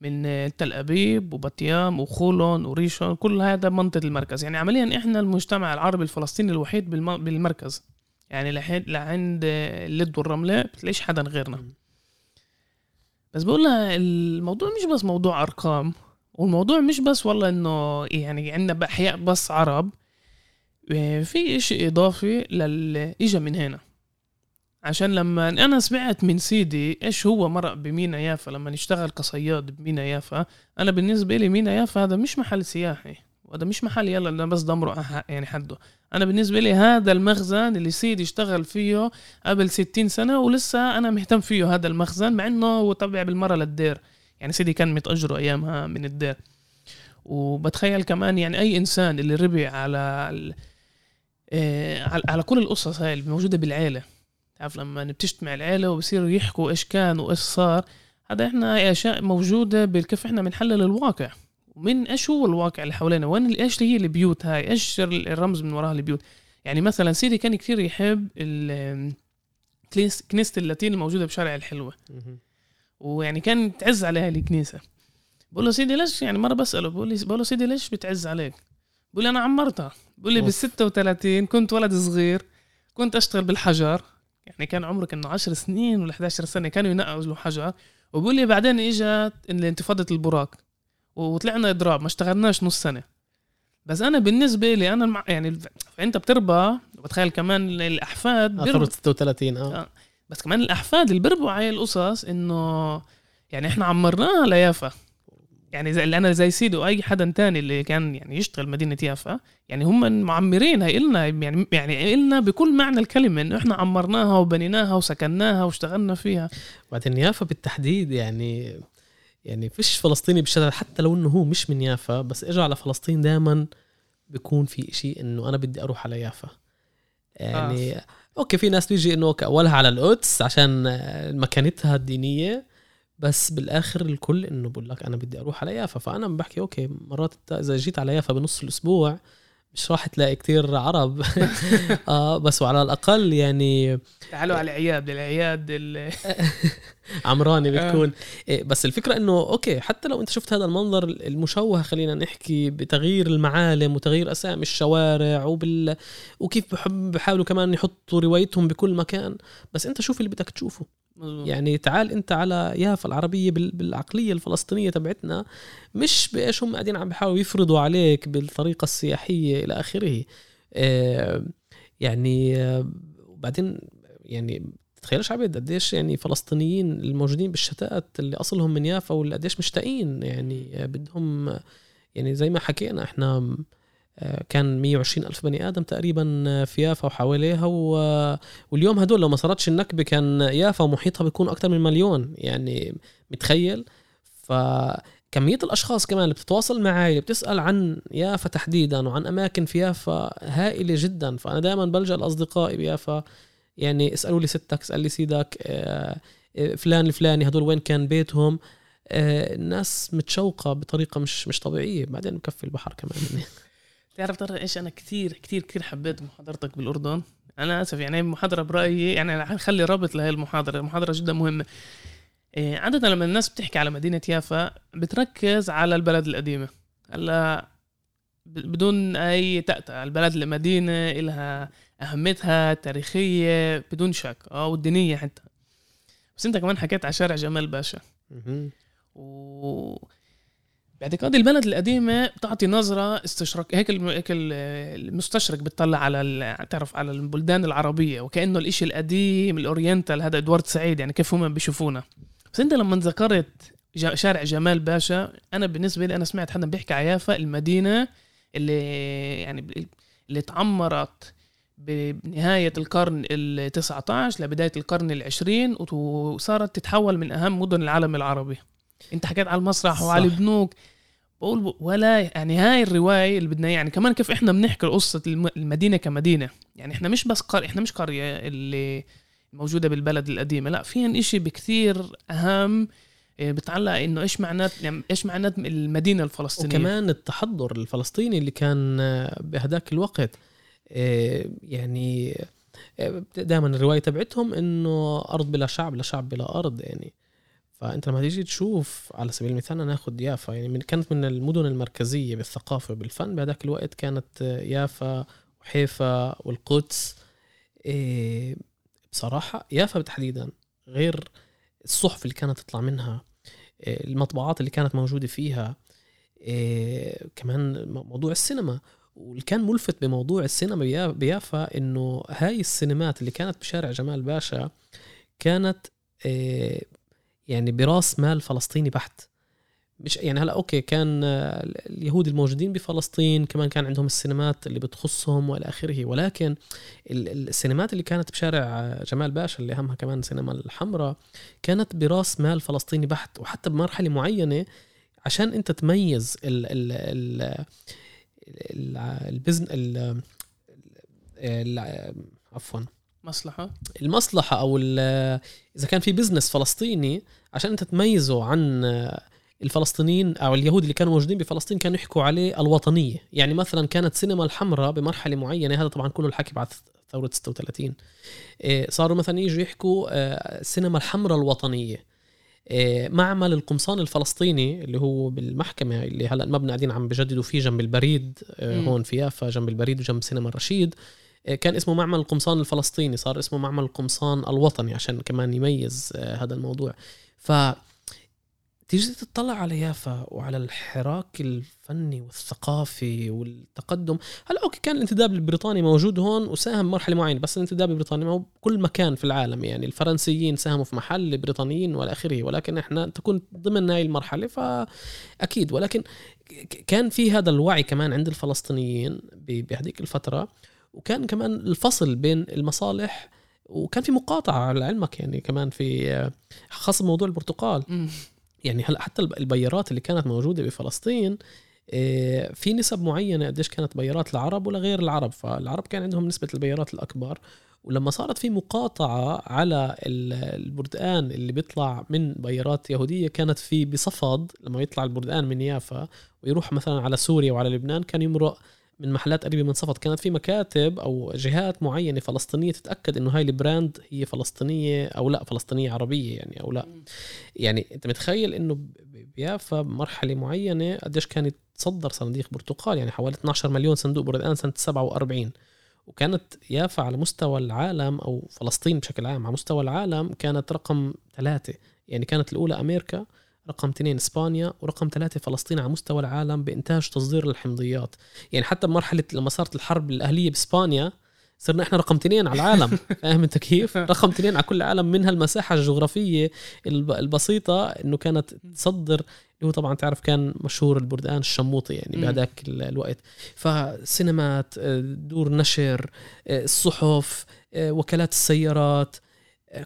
من آه، تل أبيب وبطيام وخولون وريشون كل هذا منطقة المركز. يعني عمليا إحنا المجتمع العربي الفلسطيني الوحيد بالم- بالمركز. يعني لحد لعند آه، اللد والرملة بتلاقيش حدا غيرنا. بس بقول لها الموضوع مش بس موضوع أرقام والموضوع مش بس والله إنه يعني عندنا بأحياء بس عرب إيه، في إشي إضافي للي اجى من هنا. عشان لما أنا سمعت من سيدي إيش هو مرق بمينا يافا لما نشتغل كصياد بمينا يافا أنا بالنسبة لي مينا يافا هذا مش محل سياحي وهذا مش محل يلا أنا بس دمره أح- يعني حده. أنا بالنسبة لي هذا المخزن اللي سيدي اشتغل فيه قبل 60 سنة ولسه أنا مهتم فيه هذا المخزن مع إنه هو تبع بالمرة للدير. يعني سيدي كان متاجره أيامها من الدير. وبتخيل كمان يعني أي إنسان اللي ربي على آه، على- كل القصص هاي اللي موجودة بالعيلة. تعرف لما بتجتمع العيلة وبصيروا يحكوا إيش كان وإيش صار هذا إحنا اشياء موجودة بالكيف إحنا بنحلل الواقع. ومن إيش هو الواقع اللي حوالينا؟ وين إيش هي البيوت هاي؟ إيش الرمز من وراها البيوت؟ يعني مثلا سيدي كان كثير يحب كنيسة اللاتين الموجودة بشارع الحلوة. ويعني كان تعز عليها الكنيسة. بقول له سيدي ليش؟ يعني مرة بسأله بقول لي بقول له سيدي ليش بتعز عليك؟ بقول لي أنا عمرتها. بقول لي. بال 36 كنت ولد صغير كنت أشتغل بالحجر. يعني كان عمره كانه 10 سنين ولا 11 سنة كانوا ينقوا له حجر وبقول لي بعدين اجت انتفاضه البراق وطلعنا إضراب ما اشتغلناش نص سنة. بس أنا بالنسبة لي أنا المع... يعني أنت بتربى وبتخيل كمان الأحفاد آه، بيربوا. ثورة 36 آه. آه. بس كمان الأحفاد اللي بيربوا على القصص إنه يعني إحنا عمرناها ليافا يعني زي اللي أنا زي سيدي واي حدا تاني اللي كان يعني يشتغل مدينة يافا يعني هم معمرين هي إلنا يعني يعني إلنا بكل معنى الكلمة إنه إحنا عمرناها وبنيناها وسكناها واشتغلنا فيها بعدين يافا بالتحديد يعني يعني فيش فلسطيني بالشارع حتى لو إنه هو مش من يافا بس اجى على فلسطين دائما بيكون في شيء إنه أنا بدي أروح على يافا يعني آه. okay في ناس بيجي إنه أولها على القدس عشان مكانتها الدينية بس بالآخر الكل إنه بقول لك أنا بدي أروح على يافا. فأنا بحكي okay مرات انت إذا جيت على يافا بنص الأسبوع مش راح تلاقي كتير عرب. آه بس وعلى الأقل يعني تعالوا على العياد العياد ال- عمراني آه. بتكون. إيه بس الفكرة إنه أوكي حتى لو أنت شفت هذا المنظر المشوه خلينا نحكي بتغيير المعالم وتغيير أسامي الشوارع وبال وكيف بحب بحاولوا كمان يحطوا روايتهم بكل مكان. بس أنت شوف اللي بدك تشوفه. يعني تعال انت على يافا العربية بال- بالعقلية الفلسطينية تبعتنا مش بإيش هم قاعدين عم بيحاولوا يفرضوا عليك بالطريقة السياحية إلى آخره. آه، يعني آه، وبعدين يعني تخيلش عبد قديش يعني فلسطينيين الموجودين بالشتات اللي أصلهم من يافا واللي قديش مشتاقين يعني آه، بدهم يعني زي ما حكينا إحنا كان 120 ألف بني آدم تقريبا في يافا وحواليها و- واليوم هدول لو ما صارتش النكبة كان يافا ومحيطها بيكون أكثر من مليون يعني متخيل؟ فكمية الأشخاص كمان اللي بتتواصل معي اللي بتسأل عن يافا تحديدا وعن أماكن في يافا هائلة جدا فأنا دائما بلجأ لأصدقائي بيافا يعني اسألوا لي ستك اسأل لي سيدك آه، آه، فلان الفلاني هدول وين كان بيتهم؟ آه، الناس متشوقة بطريقة مش مش طبيعية بعدين بكفي البحر كمان. تعرف ترى إيش أنا كثير كثير كثير حبيت محاضرتك بالأردن. أنا آسف يعني المحاضره برأيي يعني حنخلي رابط لهي المحاضرة. المحاضرة جدا مهمة. إيه، عادة لما الناس بتحكي على مدينة يافا بتركز على البلد القديمة. هلأ بدون أي تأتأة البلد المدينة إلها أهميتها التاريخية بدون شك آه والدينية حتى. بس أنت كمان حكيت على شارع جمال باشا. و باعتقادي البلد القديمة بتعطي نظرة استشراق هيك. هيك ال- المستشرق بتطلع على ال... تعرف على البلدان العربية وكأنه الإشي القديم الأورينتال هذا إدوارد سعيد يعني كيف هم بيشوفونا بس أنت لما ذكرت. شارع جمال باشا أنا بالنسبة لي أنا سمعت حدا بيحكي على يافا المدينة اللي يعني اللي تعمرت بنهاية القرن ال 19 لبداية القرن العشرين وصارت تتحول من أهم مدن العالم العربي أنت حكيت على المسرح صح. وعلى البنوك بقول ولا يعني هاي الرواية اللي بدنا يعني كمان كيف إحنا بنحكي قصة المدينة كمدينة. يعني إحنا مش بس قرية إحنا مش قرية اللي موجودة بالبلد القديمة. لا فيها إشي بكثير أهم إيه، بتعلق إنه إيش معنات يعني إيش معنات المدينة الفلسطينية. وكمان التحضر الفلسطيني اللي كان بهداك الوقت. إيه، يعني دائما الرواية تبعتهم إنه أرض بلا شعب لا شعب بلا أرض يعني. فأنت لما تيجي تشوف على سبيل المثال ناخذ يافا يعني من كانت من المدن المركزية بالثقافة وبالفن بهذاك الوقت كانت يافا وحيفا والقدس. بصراحة يافا تحديدا غير الصحف اللي كانت تطلع منها آه، المطبوعات اللي كانت موجودة فيها آه، كمان موضوع السينما. واللي كان ملفت بموضوع السينما بيافا إنه هاي السينمات اللي كانت بشارع جمال باشا كانت آه، يعني براس مال فلسطيني بحت. مش يعني هلا okay كان اليهود الموجودين بفلسطين كمان كان عندهم السينمات اللي بتخصهم وإلى آخره. ولكن السينمات اللي كانت بشارع جمال باشا اللي أهمها كمان السينما الحمراء كانت براس مال فلسطيني بحت. وحتى بمرحلة معينة عشان أنت تميز ال ال ال البزن ال عفوا. مصلحة؟ المصلحة أو إذا كان في بزنس فلسطيني عشان أنت تميزه عن الفلسطينيين أو اليهود اللي كانوا موجودين بفلسطين كانوا يحكوا عليه الوطنية. يعني مثلا كانت سينما الحمراء بمرحلة معينة هذا طبعا كله الحكي بعد ثورة 36 إيه، صاروا مثلا يجوا يحكوا السينما آه، الحمراء الوطنية. إيه، معمل القمصان الفلسطيني اللي هو بالمحكمة اللي هلأ المبنى قاعدين عم بجددوا فيه جنب البريد آه، هون في يافا جنب البريد وجنب سينما الرشيد. كان اسمه معمل القمصان الفلسطيني صار اسمه معمل القمصان الوطني عشان كمان يميز آه، هذا الموضوع. ف تيجي تطلع على يافا وعلى الحراك الفني والثقافي والتقدم. هلا أوكي كان الانتداب البريطاني موجود هون وساهم مرحلة معينة بس الانتداب البريطاني ما كل مكان في العالم. يعني الفرنسيين ساهموا في محل البريطانيين والى آخره ولكن إحنا تكون ضمن هاي المرحلة فاكيد ولكن كان في هذا الوعي كمان عند الفلسطينيين بهذيك الفترة. وكان كمان الفصل بين المصالح وكان في مقاطعة على علمك يعني كمان في خاصه موضوع البرتقال. يعني هلا حتى البيارات اللي كانت موجودة بفلسطين آه، في نسب معينة قديش كانت بيارات العرب ولا غير العرب. فالعرب كان عندهم نسبة البيارات الأكبر. ولما صارت في مقاطعة على البردقان اللي بيطلع من بيارات يهودية كانت في بصفد لما يطلع البردقان من يافا ويروح مثلا على سوريا وعلى لبنان كان يمرق من محلات قريبة من صفد كانت في مكاتب أو جهات معينة فلسطينية تتأكد إنه هاي البراند هي فلسطينية أو لا فلسطينية عربية يعني أو لا. يعني أنت متخيل إنه بيافا بمرحلة معينة قديش كان يتصدر صناديق برتقال؟ يعني حوالي 12 مليون صندوق بردقان سنة 47 وكانت يافا على مستوى العالم أو فلسطين بشكل عام على مستوى العالم كانت رقم ثلاثة. يعني كانت الأولى أمريكا رقم اثنين إسبانيا ورقم ثلاثة فلسطين على مستوى العالم بإنتاج تصدير الحمضيات يعني حتى بمرحلة لما صارت الحرب الأهلية بإسبانيا صرنا إحنا رقم اثنين على العالم. فاهم أنت كيف؟ رقم اثنين على كل العالم منها المساحة الجغرافية البسيطة إنه كانت تصدر هو طبعا تعرف كان مشهور البردان الشموطي يعني بهذاك الوقت. فسينمات دور نشر الصحف وكالات السيارات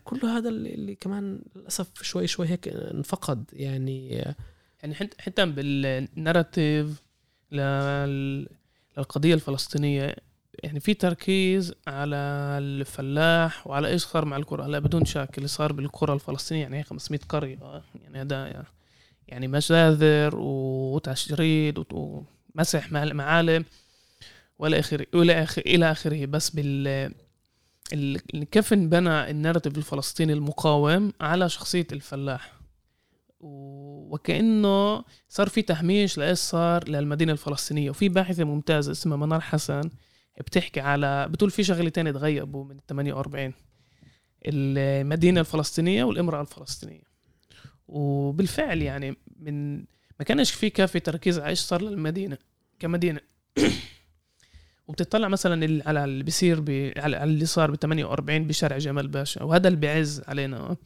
كل هذا اللي كمان للأسف شوي شوي هيك انفقد. يعني يعني حتى بالناراتيف للقضية الفلسطينية يعني في تركيز على الفلاح وعلى إيش صار مع الكرة. هلا بدون شك اللي صار بالكرة الفلسطينية يعني 500 قرية. يعني هذا يعني مجازر وتشريد ومسح معالم ولا اخره إلى آخره. بس بال كيف انبنى النارتيف الفلسطيني المقاوم على شخصية الفلاح؟ وكأنه صار في تهميش لإيش صار للمدينة الفلسطينية. وفي باحثة ممتازة اسمها منار حسن بتحكي على بتقول في شغلتين تغيبوا من 48 المدينة الفلسطينية والإمرأة الفلسطينية. وبالفعل يعني من ما كانش في كافي تركيز على إيش صار للمدينة كمدينة. وبتطلع مثلا على اللي بيصير على اللي صار ب 48 بشارع جمال باشا وهذا اللي بيعز علينا.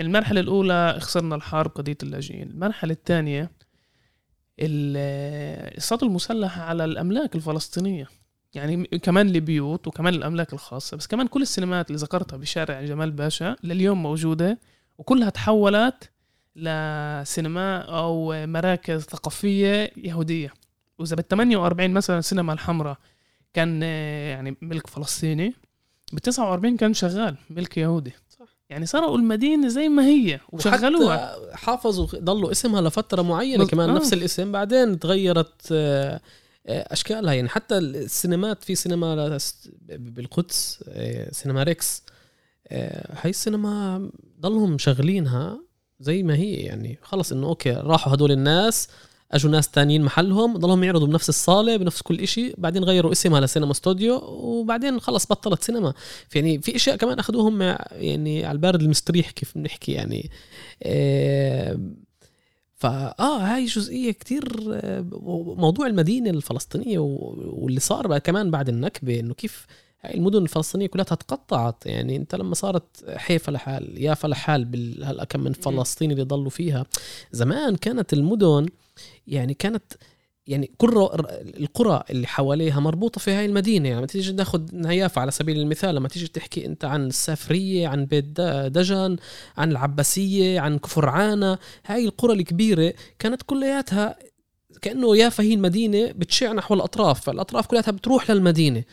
المرحلة الأولى خسرنا الحرب قضية اللاجئين. المرحلة الثانية الصوت المسلح على الأملاك الفلسطينية. يعني كمان البيوت وكمان الأملاك الخاصة. بس كمان كل السينمات اللي ذكرتها بشارع جمال باشا لليوم موجودة وكلها تحولت لسينما أو مراكز ثقافية يهودية. وإذا بال 48 مثلا السينما الحمراء كان يعني ملك فلسطيني ب 49 كان شغال ملك يهودي. صح. يعني سرقوا المدينة زي ما هي وشغلوها. حافظوا ضلوا اسمها لفترة معينة كمان آه. نفس الاسم. بعدين تغيرت آه، آه، أشكالها. يعني حتى السينمات في سينما بالقدس آه، سينما ريكس هاي السينما ضلهم شغلينها زي ما هي. يعني خلص إنه okay راحوا هدول الناس أجوا ناس تانيين محلهم ضلهم يعرضوا بنفس الصالة بنفس كل إشي بعدين غيروا اسمها لسينما ستوديو وبعدين خلص بطلت سينما. يعني في أشياء كمان أخذوهم يعني على البارد المستريح كيف بنحكي يعني. آه فاه هاي جزئية كتير آه، موضوع المدينة الفلسطينية واللي صار بقى كمان بعد النكبة إنه كيف هاي المدن الفلسطينية كلها تقطعت يعني انت لما صارت حيفا لحال يافا لحال هلا كم من فلسطيني اللي ضلوا فيها. زمان كانت المدن يعني كانت يعني كل القرى اللي حواليها مربوطة في هاي المدينة. يعني تيجي ناخذ يافا على سبيل المثال لما تيجي تحكي أنت عن السافرية عن بيت دجن عن العباسية عن كفر عانة هاي القرى الكبيرة كانت كلياتها كأنه يافا هي المدينة بتشع نحو الأطراف. فالأطراف كلها بتروح للمدينة.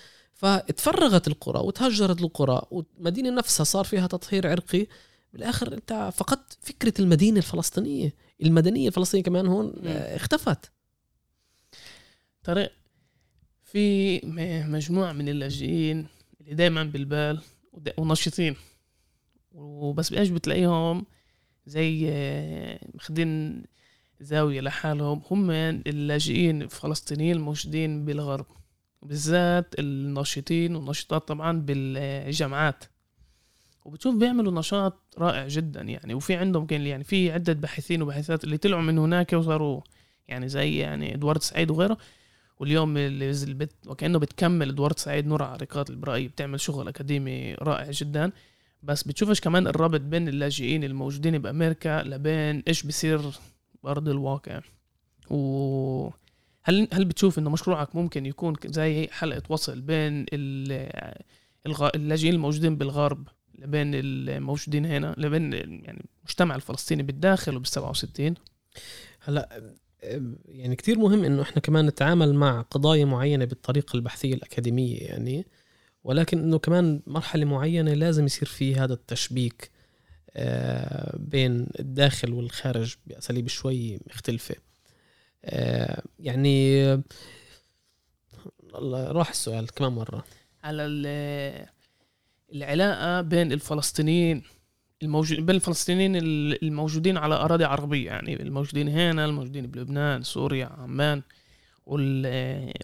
فتفرغت القرى وتهجرت القرى والمدينة نفسها صار فيها تطهير عرقي. بالآخر انت فقدت فكرة المدينة الفلسطينية. المدنية الفلسطينية كمان هون اختفت. طارق في مجموعة من اللاجئين اللي دايما بالبال ونشيطين وبس بإيش بتلاقيهم زي ماخدين زاوية لحالهم. هم اللاجئين الفلسطينيين الموجودين بالغرب. بالذات الناشطين والناشطات طبعا بالجامعات. وبتشوف بيعملوا نشاط رائع جدا يعني. وفي عندهم كان يعني في عدة باحثين وباحثات اللي طلعوا من هناك وصاروا يعني زي يعني إدوارد سعيد وغيره. واليوم اللي بت وكأنه بتكمل إدوارد سعيد نور عريقات البرائي بتعمل شغل أكاديمي رائع جدا. بس بتشوفش كمان الربط بين اللاجئين الموجودين بأمريكا لبين إيش بصير بارض الواقع. و هل هل بتشوف إنه مشروعك ممكن يكون زي حلقة وصل بين اللاجئين الموجودين بالغرب لبين الموجودين هنا لبين يعني المجتمع الفلسطيني بالداخل وبال 67 هلا يعني كتير مهم إنه إحنا كمان نتعامل مع قضايا معينة بالطريقة البحثية الأكاديمية يعني ولكن إنه كمان مرحلة معينة لازم يصير في هذا التشبيك آه، بين الداخل والخارج بأساليب شوي مختلفة. يعني راح السؤال كمان مرة. على العلاقة بين الفلسطينيين الموجود بين الفلسطينيين الموجودين على أراضي عربية يعني الموجودين هنا الموجودين بلبنان سوريا عمان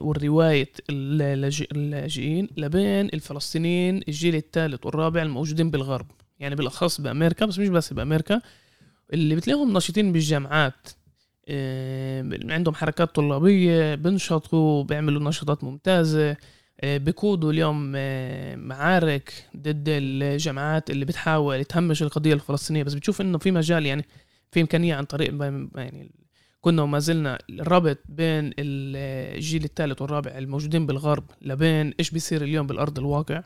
والرواية اللاجئين لبين الفلسطينيين الجيل الثالث والرابع الموجودين بالغرب. يعني بالأخص بأمريكا بس مش بس بأمريكا اللي بتلاقيهم ناشطين بالجامعات. عندهم حركات طلابية بنشطوا بيعملوا نشاطات ممتازة. آه، بقودوا اليوم آه، معارك ضد الجماعات اللي بتحاول تهمش القضية الفلسطينية. بس بتشوف إنه في مجال يعني في إمكانية عن طريق يعني كنا وما زلنا الربط بين الجيل الثالث والرابع الموجودين بالغرب لبين إيش بيصير اليوم بالأرض الواقع.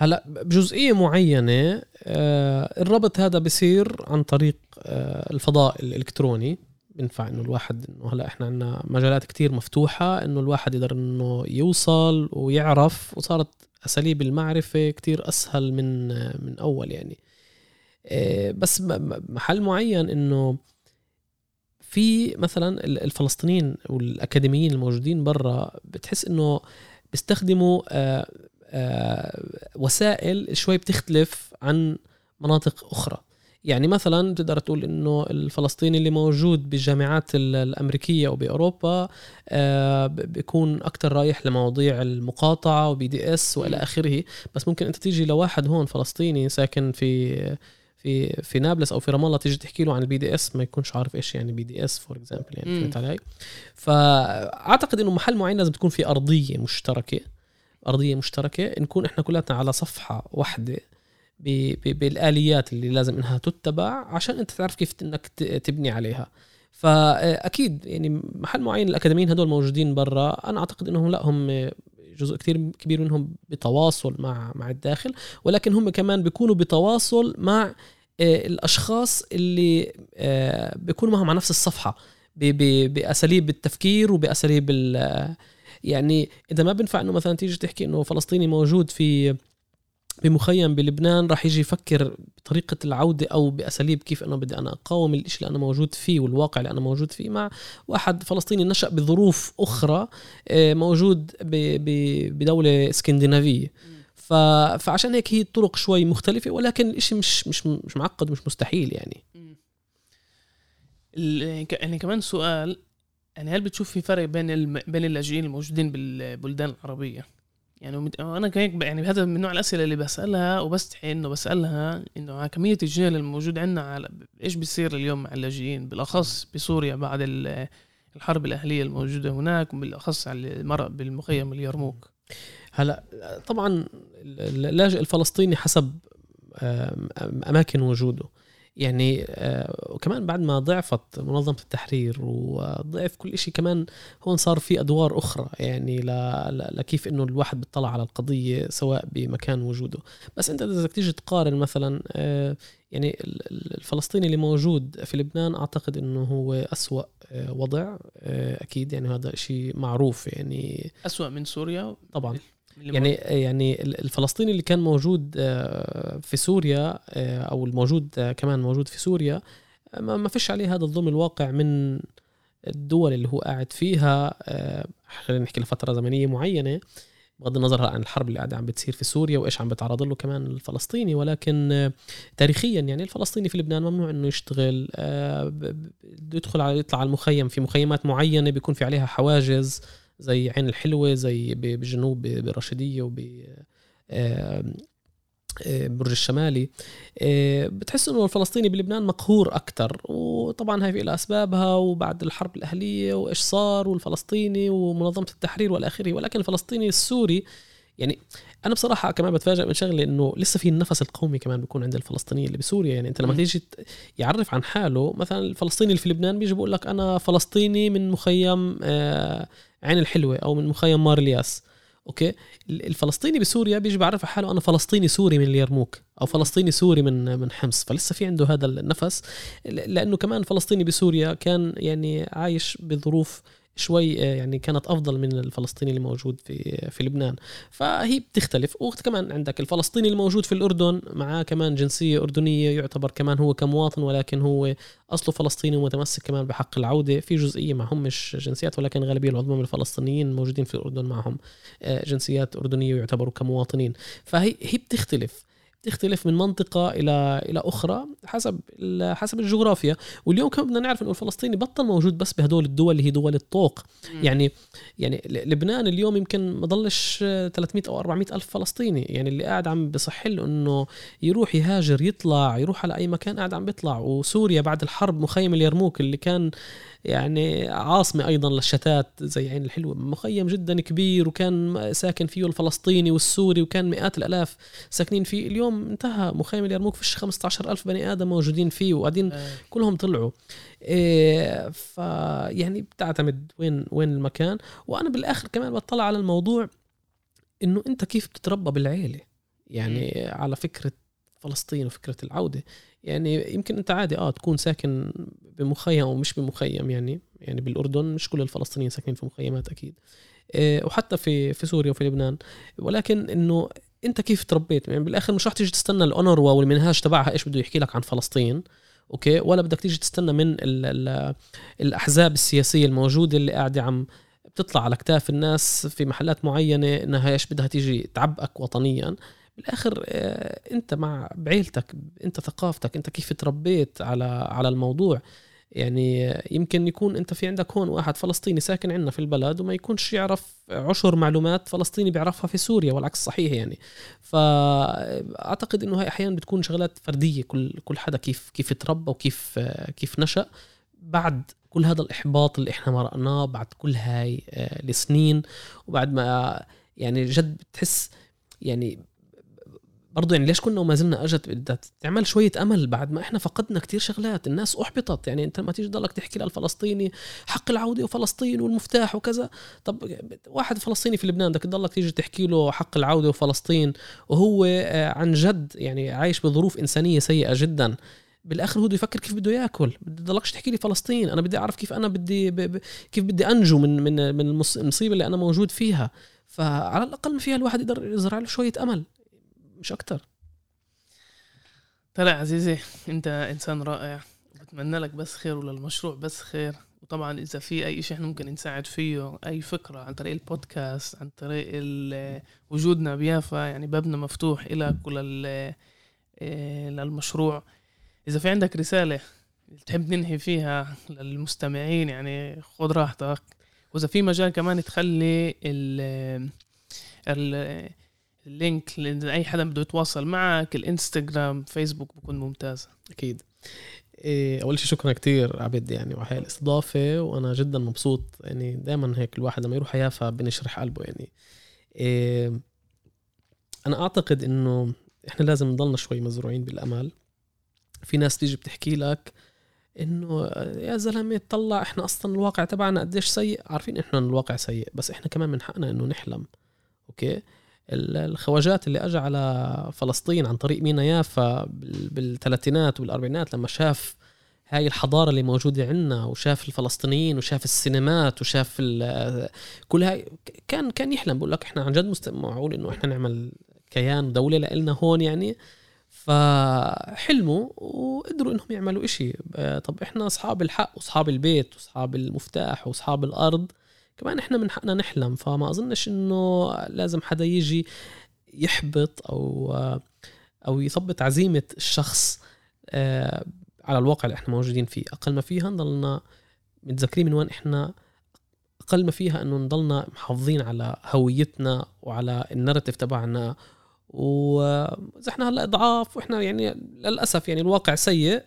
هلا بجزئية معينة آه الربط هذا بصير عن طريق آه الفضاء الإلكتروني. بينفع إنه الواحد إنه هلا إحنا عندنا مجالات كتير مفتوحة إنه الواحد يقدر إنه يوصل ويعرف وصارت أساليب المعرفة كتير أسهل من من أول يعني. آه، بس محل معين إنه في مثلا الفلسطينيين والأكاديميين الموجودين برا بتحس إنه بيستخدموا آه، آه، وسائل شوي بتختلف عن مناطق أخرى. يعني مثلا تقدر تقول إنه الفلسطيني اللي موجود بالجامعات الأمريكية أو بأوروبا آه، بيكون أكثر رايح لمواضيع المقاطعة و BDS وإلى آخره. بس ممكن أنت تيجي لواحد هون فلسطيني ساكن في في في نابلس أو في رام الله تيجي تحكي له عن ال BDS ما يكونش عارف إيش يعني BDS for example يعني فهمت علي؟ فأعتقد إنه محل معين لازم تكون في أرضية مشتركة. أرضية مشتركة نكون إحنا كلنا على صفحة واحدة بالآليات اللي لازم إنها تتبع عشان أنت تعرف كيف إنك تبني عليها. فأكيد يعني محل معين الأكاديميين هدول موجودين برا أنا أعتقد إنهم لا هم جزء كثير كبير منهم بتواصل مع مع الداخل ولكن هم كمان بيكونوا بتواصل مع آه، الأشخاص اللي آه، بيكونوا معهم على نفس الصفحة بأساليب التفكير وبأساليب يعني إذا ما بينفع إنه مثلا تيجي تحكي إنه فلسطيني موجود في بمخيم بلبنان راح يجي يفكر بطريقة العودة أو بأساليب كيف أنا بدي أنا أقاوم الإشي اللي أنا موجود فيه والواقع اللي أنا موجود فيه مع واحد فلسطيني نشأ بظروف أخرى آه، موجود بدولة اسكندنافية. فعشان هيك هي الطرق شوي مختلفة ولكن الإشي مش مش مش معقد ومش مستحيل يعني. يعني كمان سؤال يعني هل بتشوف في فرق بين الم... بين اللاجئين الموجودين بالبلدان العربية؟ يعني أنا هيك يعني هذا من نوع الأسئلة اللي بسألها وبستحي إنه بسألها إنه على كمية الجهل الموجود عندنا على إيش بيصير اليوم مع اللاجئين؟ بالأخص بسوريا بعد الحرب الأهلية الموجودة هناك وبالأخص على المرأة بالمخيم اليرموك. هلا طبعا اللاجئ الفلسطيني حسب أماكن وجوده. يعني آه، وكمان بعد ما ضعفت منظمة التحرير وضعف كل شيء كمان هون صار في أدوار أخرى يعني لكيف إنه الواحد بيطلع على القضية سواء بمكان وجوده. بس أنت إذا بدك تيجي تقارن مثلا آه، يعني الفلسطيني اللي موجود في لبنان أعتقد إنه هو أسوأ آه، وضع أكيد يعني هذا شيء معروف يعني. أسوأ من سوريا؟ طبعا. يعني يعني الفلسطيني اللي كان موجود آه، في سوريا آه، أو الموجود آه، كمان موجود في سوريا ما فيش عليه هذا الظلم الواقع من الدول اللي هو قاعد فيها. خلينا نحكي لفترة زمنية معينة بغض النظر عن الحرب اللي قاعدة عم بتصير في سوريا وإيش عم بتعرض له كمان الفلسطيني. ولكن تاريخيا يعني الفلسطيني في لبنان ممنوع إنه يشتغل بده يدخل على يطلع على المخيم في مخيمات معينة بيكون في عليها حواجز. زي عين الحلوة زي بالجنوب بالرشيدية وب آه، برج الشمالي. آه، بتحس إنه الفلسطيني بلبنان مقهور أكثر وطبعا هاي في لها أسبابها وبعد الحرب الأهلية وإيش صار والفلسطيني ومنظمة التحرير والى اخره ولكن الفلسطيني السوري يعني أنا بصراحة كمان بتفاجئ من شغله إنه لسه في النفس القومي كمان بيكون عند الفلسطينيين اللي بسوريا. يعني أنت لما تيجي يعرف عن حاله مثلا الفلسطيني اللي في لبنان بيجي بيقول لك أنا فلسطيني من مخيم آه عين الحلوة أو من مخيم مار الياس. okay؟ الفلسطيني بسوريا بيجي بعرف حاله أنا فلسطيني سوري من اليرموك أو فلسطيني سوري من من حمص. فلسه في عنده هذا النفس لأنه كمان فلسطيني بسوريا كان يعني عايش بظروف شوي آه، يعني كانت أفضل من الفلسطيني اللي موجود في في لبنان. فهي بتختلف. وكمان عندك الفلسطيني الموجود في الأردن معاه كمان جنسية أردنية يعتبر كمان هو كمواطن ولكن هو أصله فلسطيني ومتمسك كمان بحق العودة. في جزئية معهم مش جنسيات ولكن الغالبيه العظمى من الفلسطينيين الموجودين في الأردن معهم آه، جنسيات أردنية ويعتبروا كمواطنين. فهي هي بتختلف. تختلف من منطقة إلى إلى أخرى حسب حسب الجغرافيا. واليوم كمان بدنا نعرف إنه الفلسطيني بطل موجود بس بهدول الدول اللي هي دول الطوق. م. يعني يعني لبنان اليوم يمكن ما ضلش 300 أو 400 ألف فلسطيني. يعني اللي قاعد عم بصح له إنه يروح يهاجر يطلع يروح على أي مكان قاعد عم بيطلع. وسوريا بعد الحرب مخيم اليرموك اللي كان يعني عاصمة أيضا للشتات زي عين الحلوة مخيم جدا كبير وكان ساكن فيه الفلسطيني والسوري وكان مئات الألاف ساكنين فيه. اليوم انتهى مخيم اليرموك فيش 15 ألف بني آدم موجودين فيه وقاعدين آه. كلهم طلعوا. إيه ف يعني بتعتمد وين وين المكان. وأنا بالآخر كمان بطلع على الموضوع إنه أنت كيف بتتربى بالعيلة؟ يعني م. على فكرة فلسطين وفكرة العودة. يعني يمكن أنت عادي آه تكون ساكن بمخيم أو مش بمخيم يعني يعني بالأردن مش كل الفلسطينيين ساكنين في مخيمات أكيد. إيه وحتى في في سوريا وفي لبنان. ولكن إنه أنت كيف تربيت؟ يعني بالآخر مش رح تيجي تستنى الأونروا والمنهاج تبعها إيش بده يحكي لك عن فلسطين أوكي؟ ولا بدك تيجي تستنى من ال ال الأحزاب السياسية الموجودة اللي قاعدة عم بتطلع على اكتاف الناس في محلات معينة إنها إيش بدها تيجي تعبئك وطنيا. بالاخر آه، أنت مع بعيلتك أنت ثقافتك أنت كيف تربيت على على الموضوع. يعني يمكن يكون أنت في عندك هون واحد فلسطيني ساكن عندنا في البلد وما يكونش يعرف عشر معلومات فلسطيني بيعرفها في سوريا والعكس صحيح يعني. فأعتقد إنه هاي أحيانا بتكون شغلات فردية كل كل حدا كيف كيف تربى وكيف كيف نشأ. بعد كل هذا الإحباط اللي إحنا مرقناه بعد كل هاي آه، السنين وبعد ما يعني جد بتحس يعني برضه يعني ليش كنا وما زلنا اجت بدها تعمل شوية أمل بعد ما إحنا فقدنا كتير شغلات الناس أحبطت يعني أنت ما تيجي تضلك تحكي للفلسطيني حق العودة وفلسطين والمفتاح وكذا طب واحد فلسطيني في لبنان بدك تضلك تيجي تحكي له حق العودة وفلسطين وهو آه، عن جد يعني عايش بظروف إنسانية سيئة جدا. بالآخر هو بده يفكر كيف بده يأكل بدي ضلكش تحكي لي فلسطين أنا بدي أعرف كيف أنا بدي ب... ب... كيف بدي أنجو من من من المصيبة اللي أنا موجود فيها. فعلى الأقل ما فيها الواحد يقدر يزرع له شوية أمل. مش أكتر. طلع عزيزي أنت إنسان رائع. بتمنى لك بس خير وللمشروع بس خير. وطبعا إذا في أي شيء إحنا ممكن نساعد فيه أي فكرة عن طريق البودكاست عن طريق وجودنا بيافا يعني بابنا مفتوح لك ولل آه، للمشروع إذا في عندك رسالة تحب ننهي فيها للمستمعين يعني خذ راحتك. وإذا في مجال كمان تخلي ال ال link لاي حدا بده يتواصل معك الإنستغرام فيسبوك بكون ممتاز. أكيد. إيه أول شيء شكرا كتير عبد يعني وهي الاستضافه وأنا جدا مبسوط يعني دائما هيك الواحد لما يروح يافا بنشرح قلبه يعني. إيه أنا أعتقد إنه إحنا لازم نضلنا شوي مزروعين بالأمل. في ناس تيجي بتحكي لك إنه يا زلمة طلع إحنا أصلا الواقع تبعنا قديش سيء. عارفين إحنا الواقع سيء بس إحنا كمان من حقنا إنه نحلم. okay؟ الخواجات اللي اجى على فلسطين عن طريق مينا يافا بالثلاثينات والاربعينات لما شاف هاي الحضارة اللي موجودة عندنا وشاف الفلسطينيين وشاف السينمات وشاف كل هاي كان كان يحلم. بقول لك إحنا عن جد معقول إنه إحنا نعمل كيان دولة لنا هون يعني. فحلموا وقدروا إنهم يعملوا إشي. طب إحنا أصحاب الحق وأصحاب البيت وأصحاب المفتاح وأصحاب الأرض كمان إحنا من حقنا نحلم فما أظنش إنه لازم حدا يجي يحبط أو أو يثبط عزيمة الشخص آه، على الواقع اللي إحنا موجودين فيه. أقل ما فيها نضلنا متذكرين من وين إحنا أقل ما فيها إنه نضلنا محافظين على هويتنا وعلى النراتيف تبعنا. وإذا إحنا هلأ ضعاف وإحنا يعني للأسف يعني الواقع سيء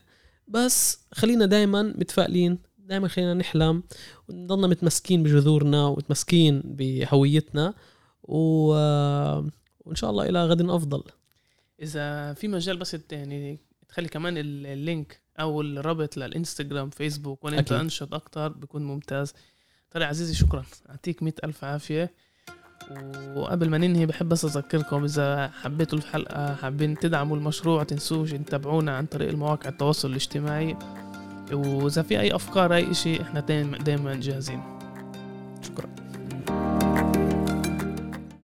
بس خلينا دائما متفائلين دائما خلينا نحلم ونضلنا متمسكين بجذورنا ومتمسكين بهويتنا و... وإن شاء الله إلى غد أفضل. إذا في مجال بس يعني تخلي كمان اللينك أو الرابط للإنستغرام فيسبوك وين أنت أنشط أكتر بيكون ممتاز. ترى عزيزي شكرا. اعطيك مئة ألف عافية. وقبل ما ننهي بحب بس أذكركم إذا حبيتوا الحلقة حابين تدعموا المشروع تنسوش تتابعونا عن طريق المواقع التواصل الاجتماعي. وإذا في أي أفكار أي شيء إحنا دايما جاهزين. شكرا.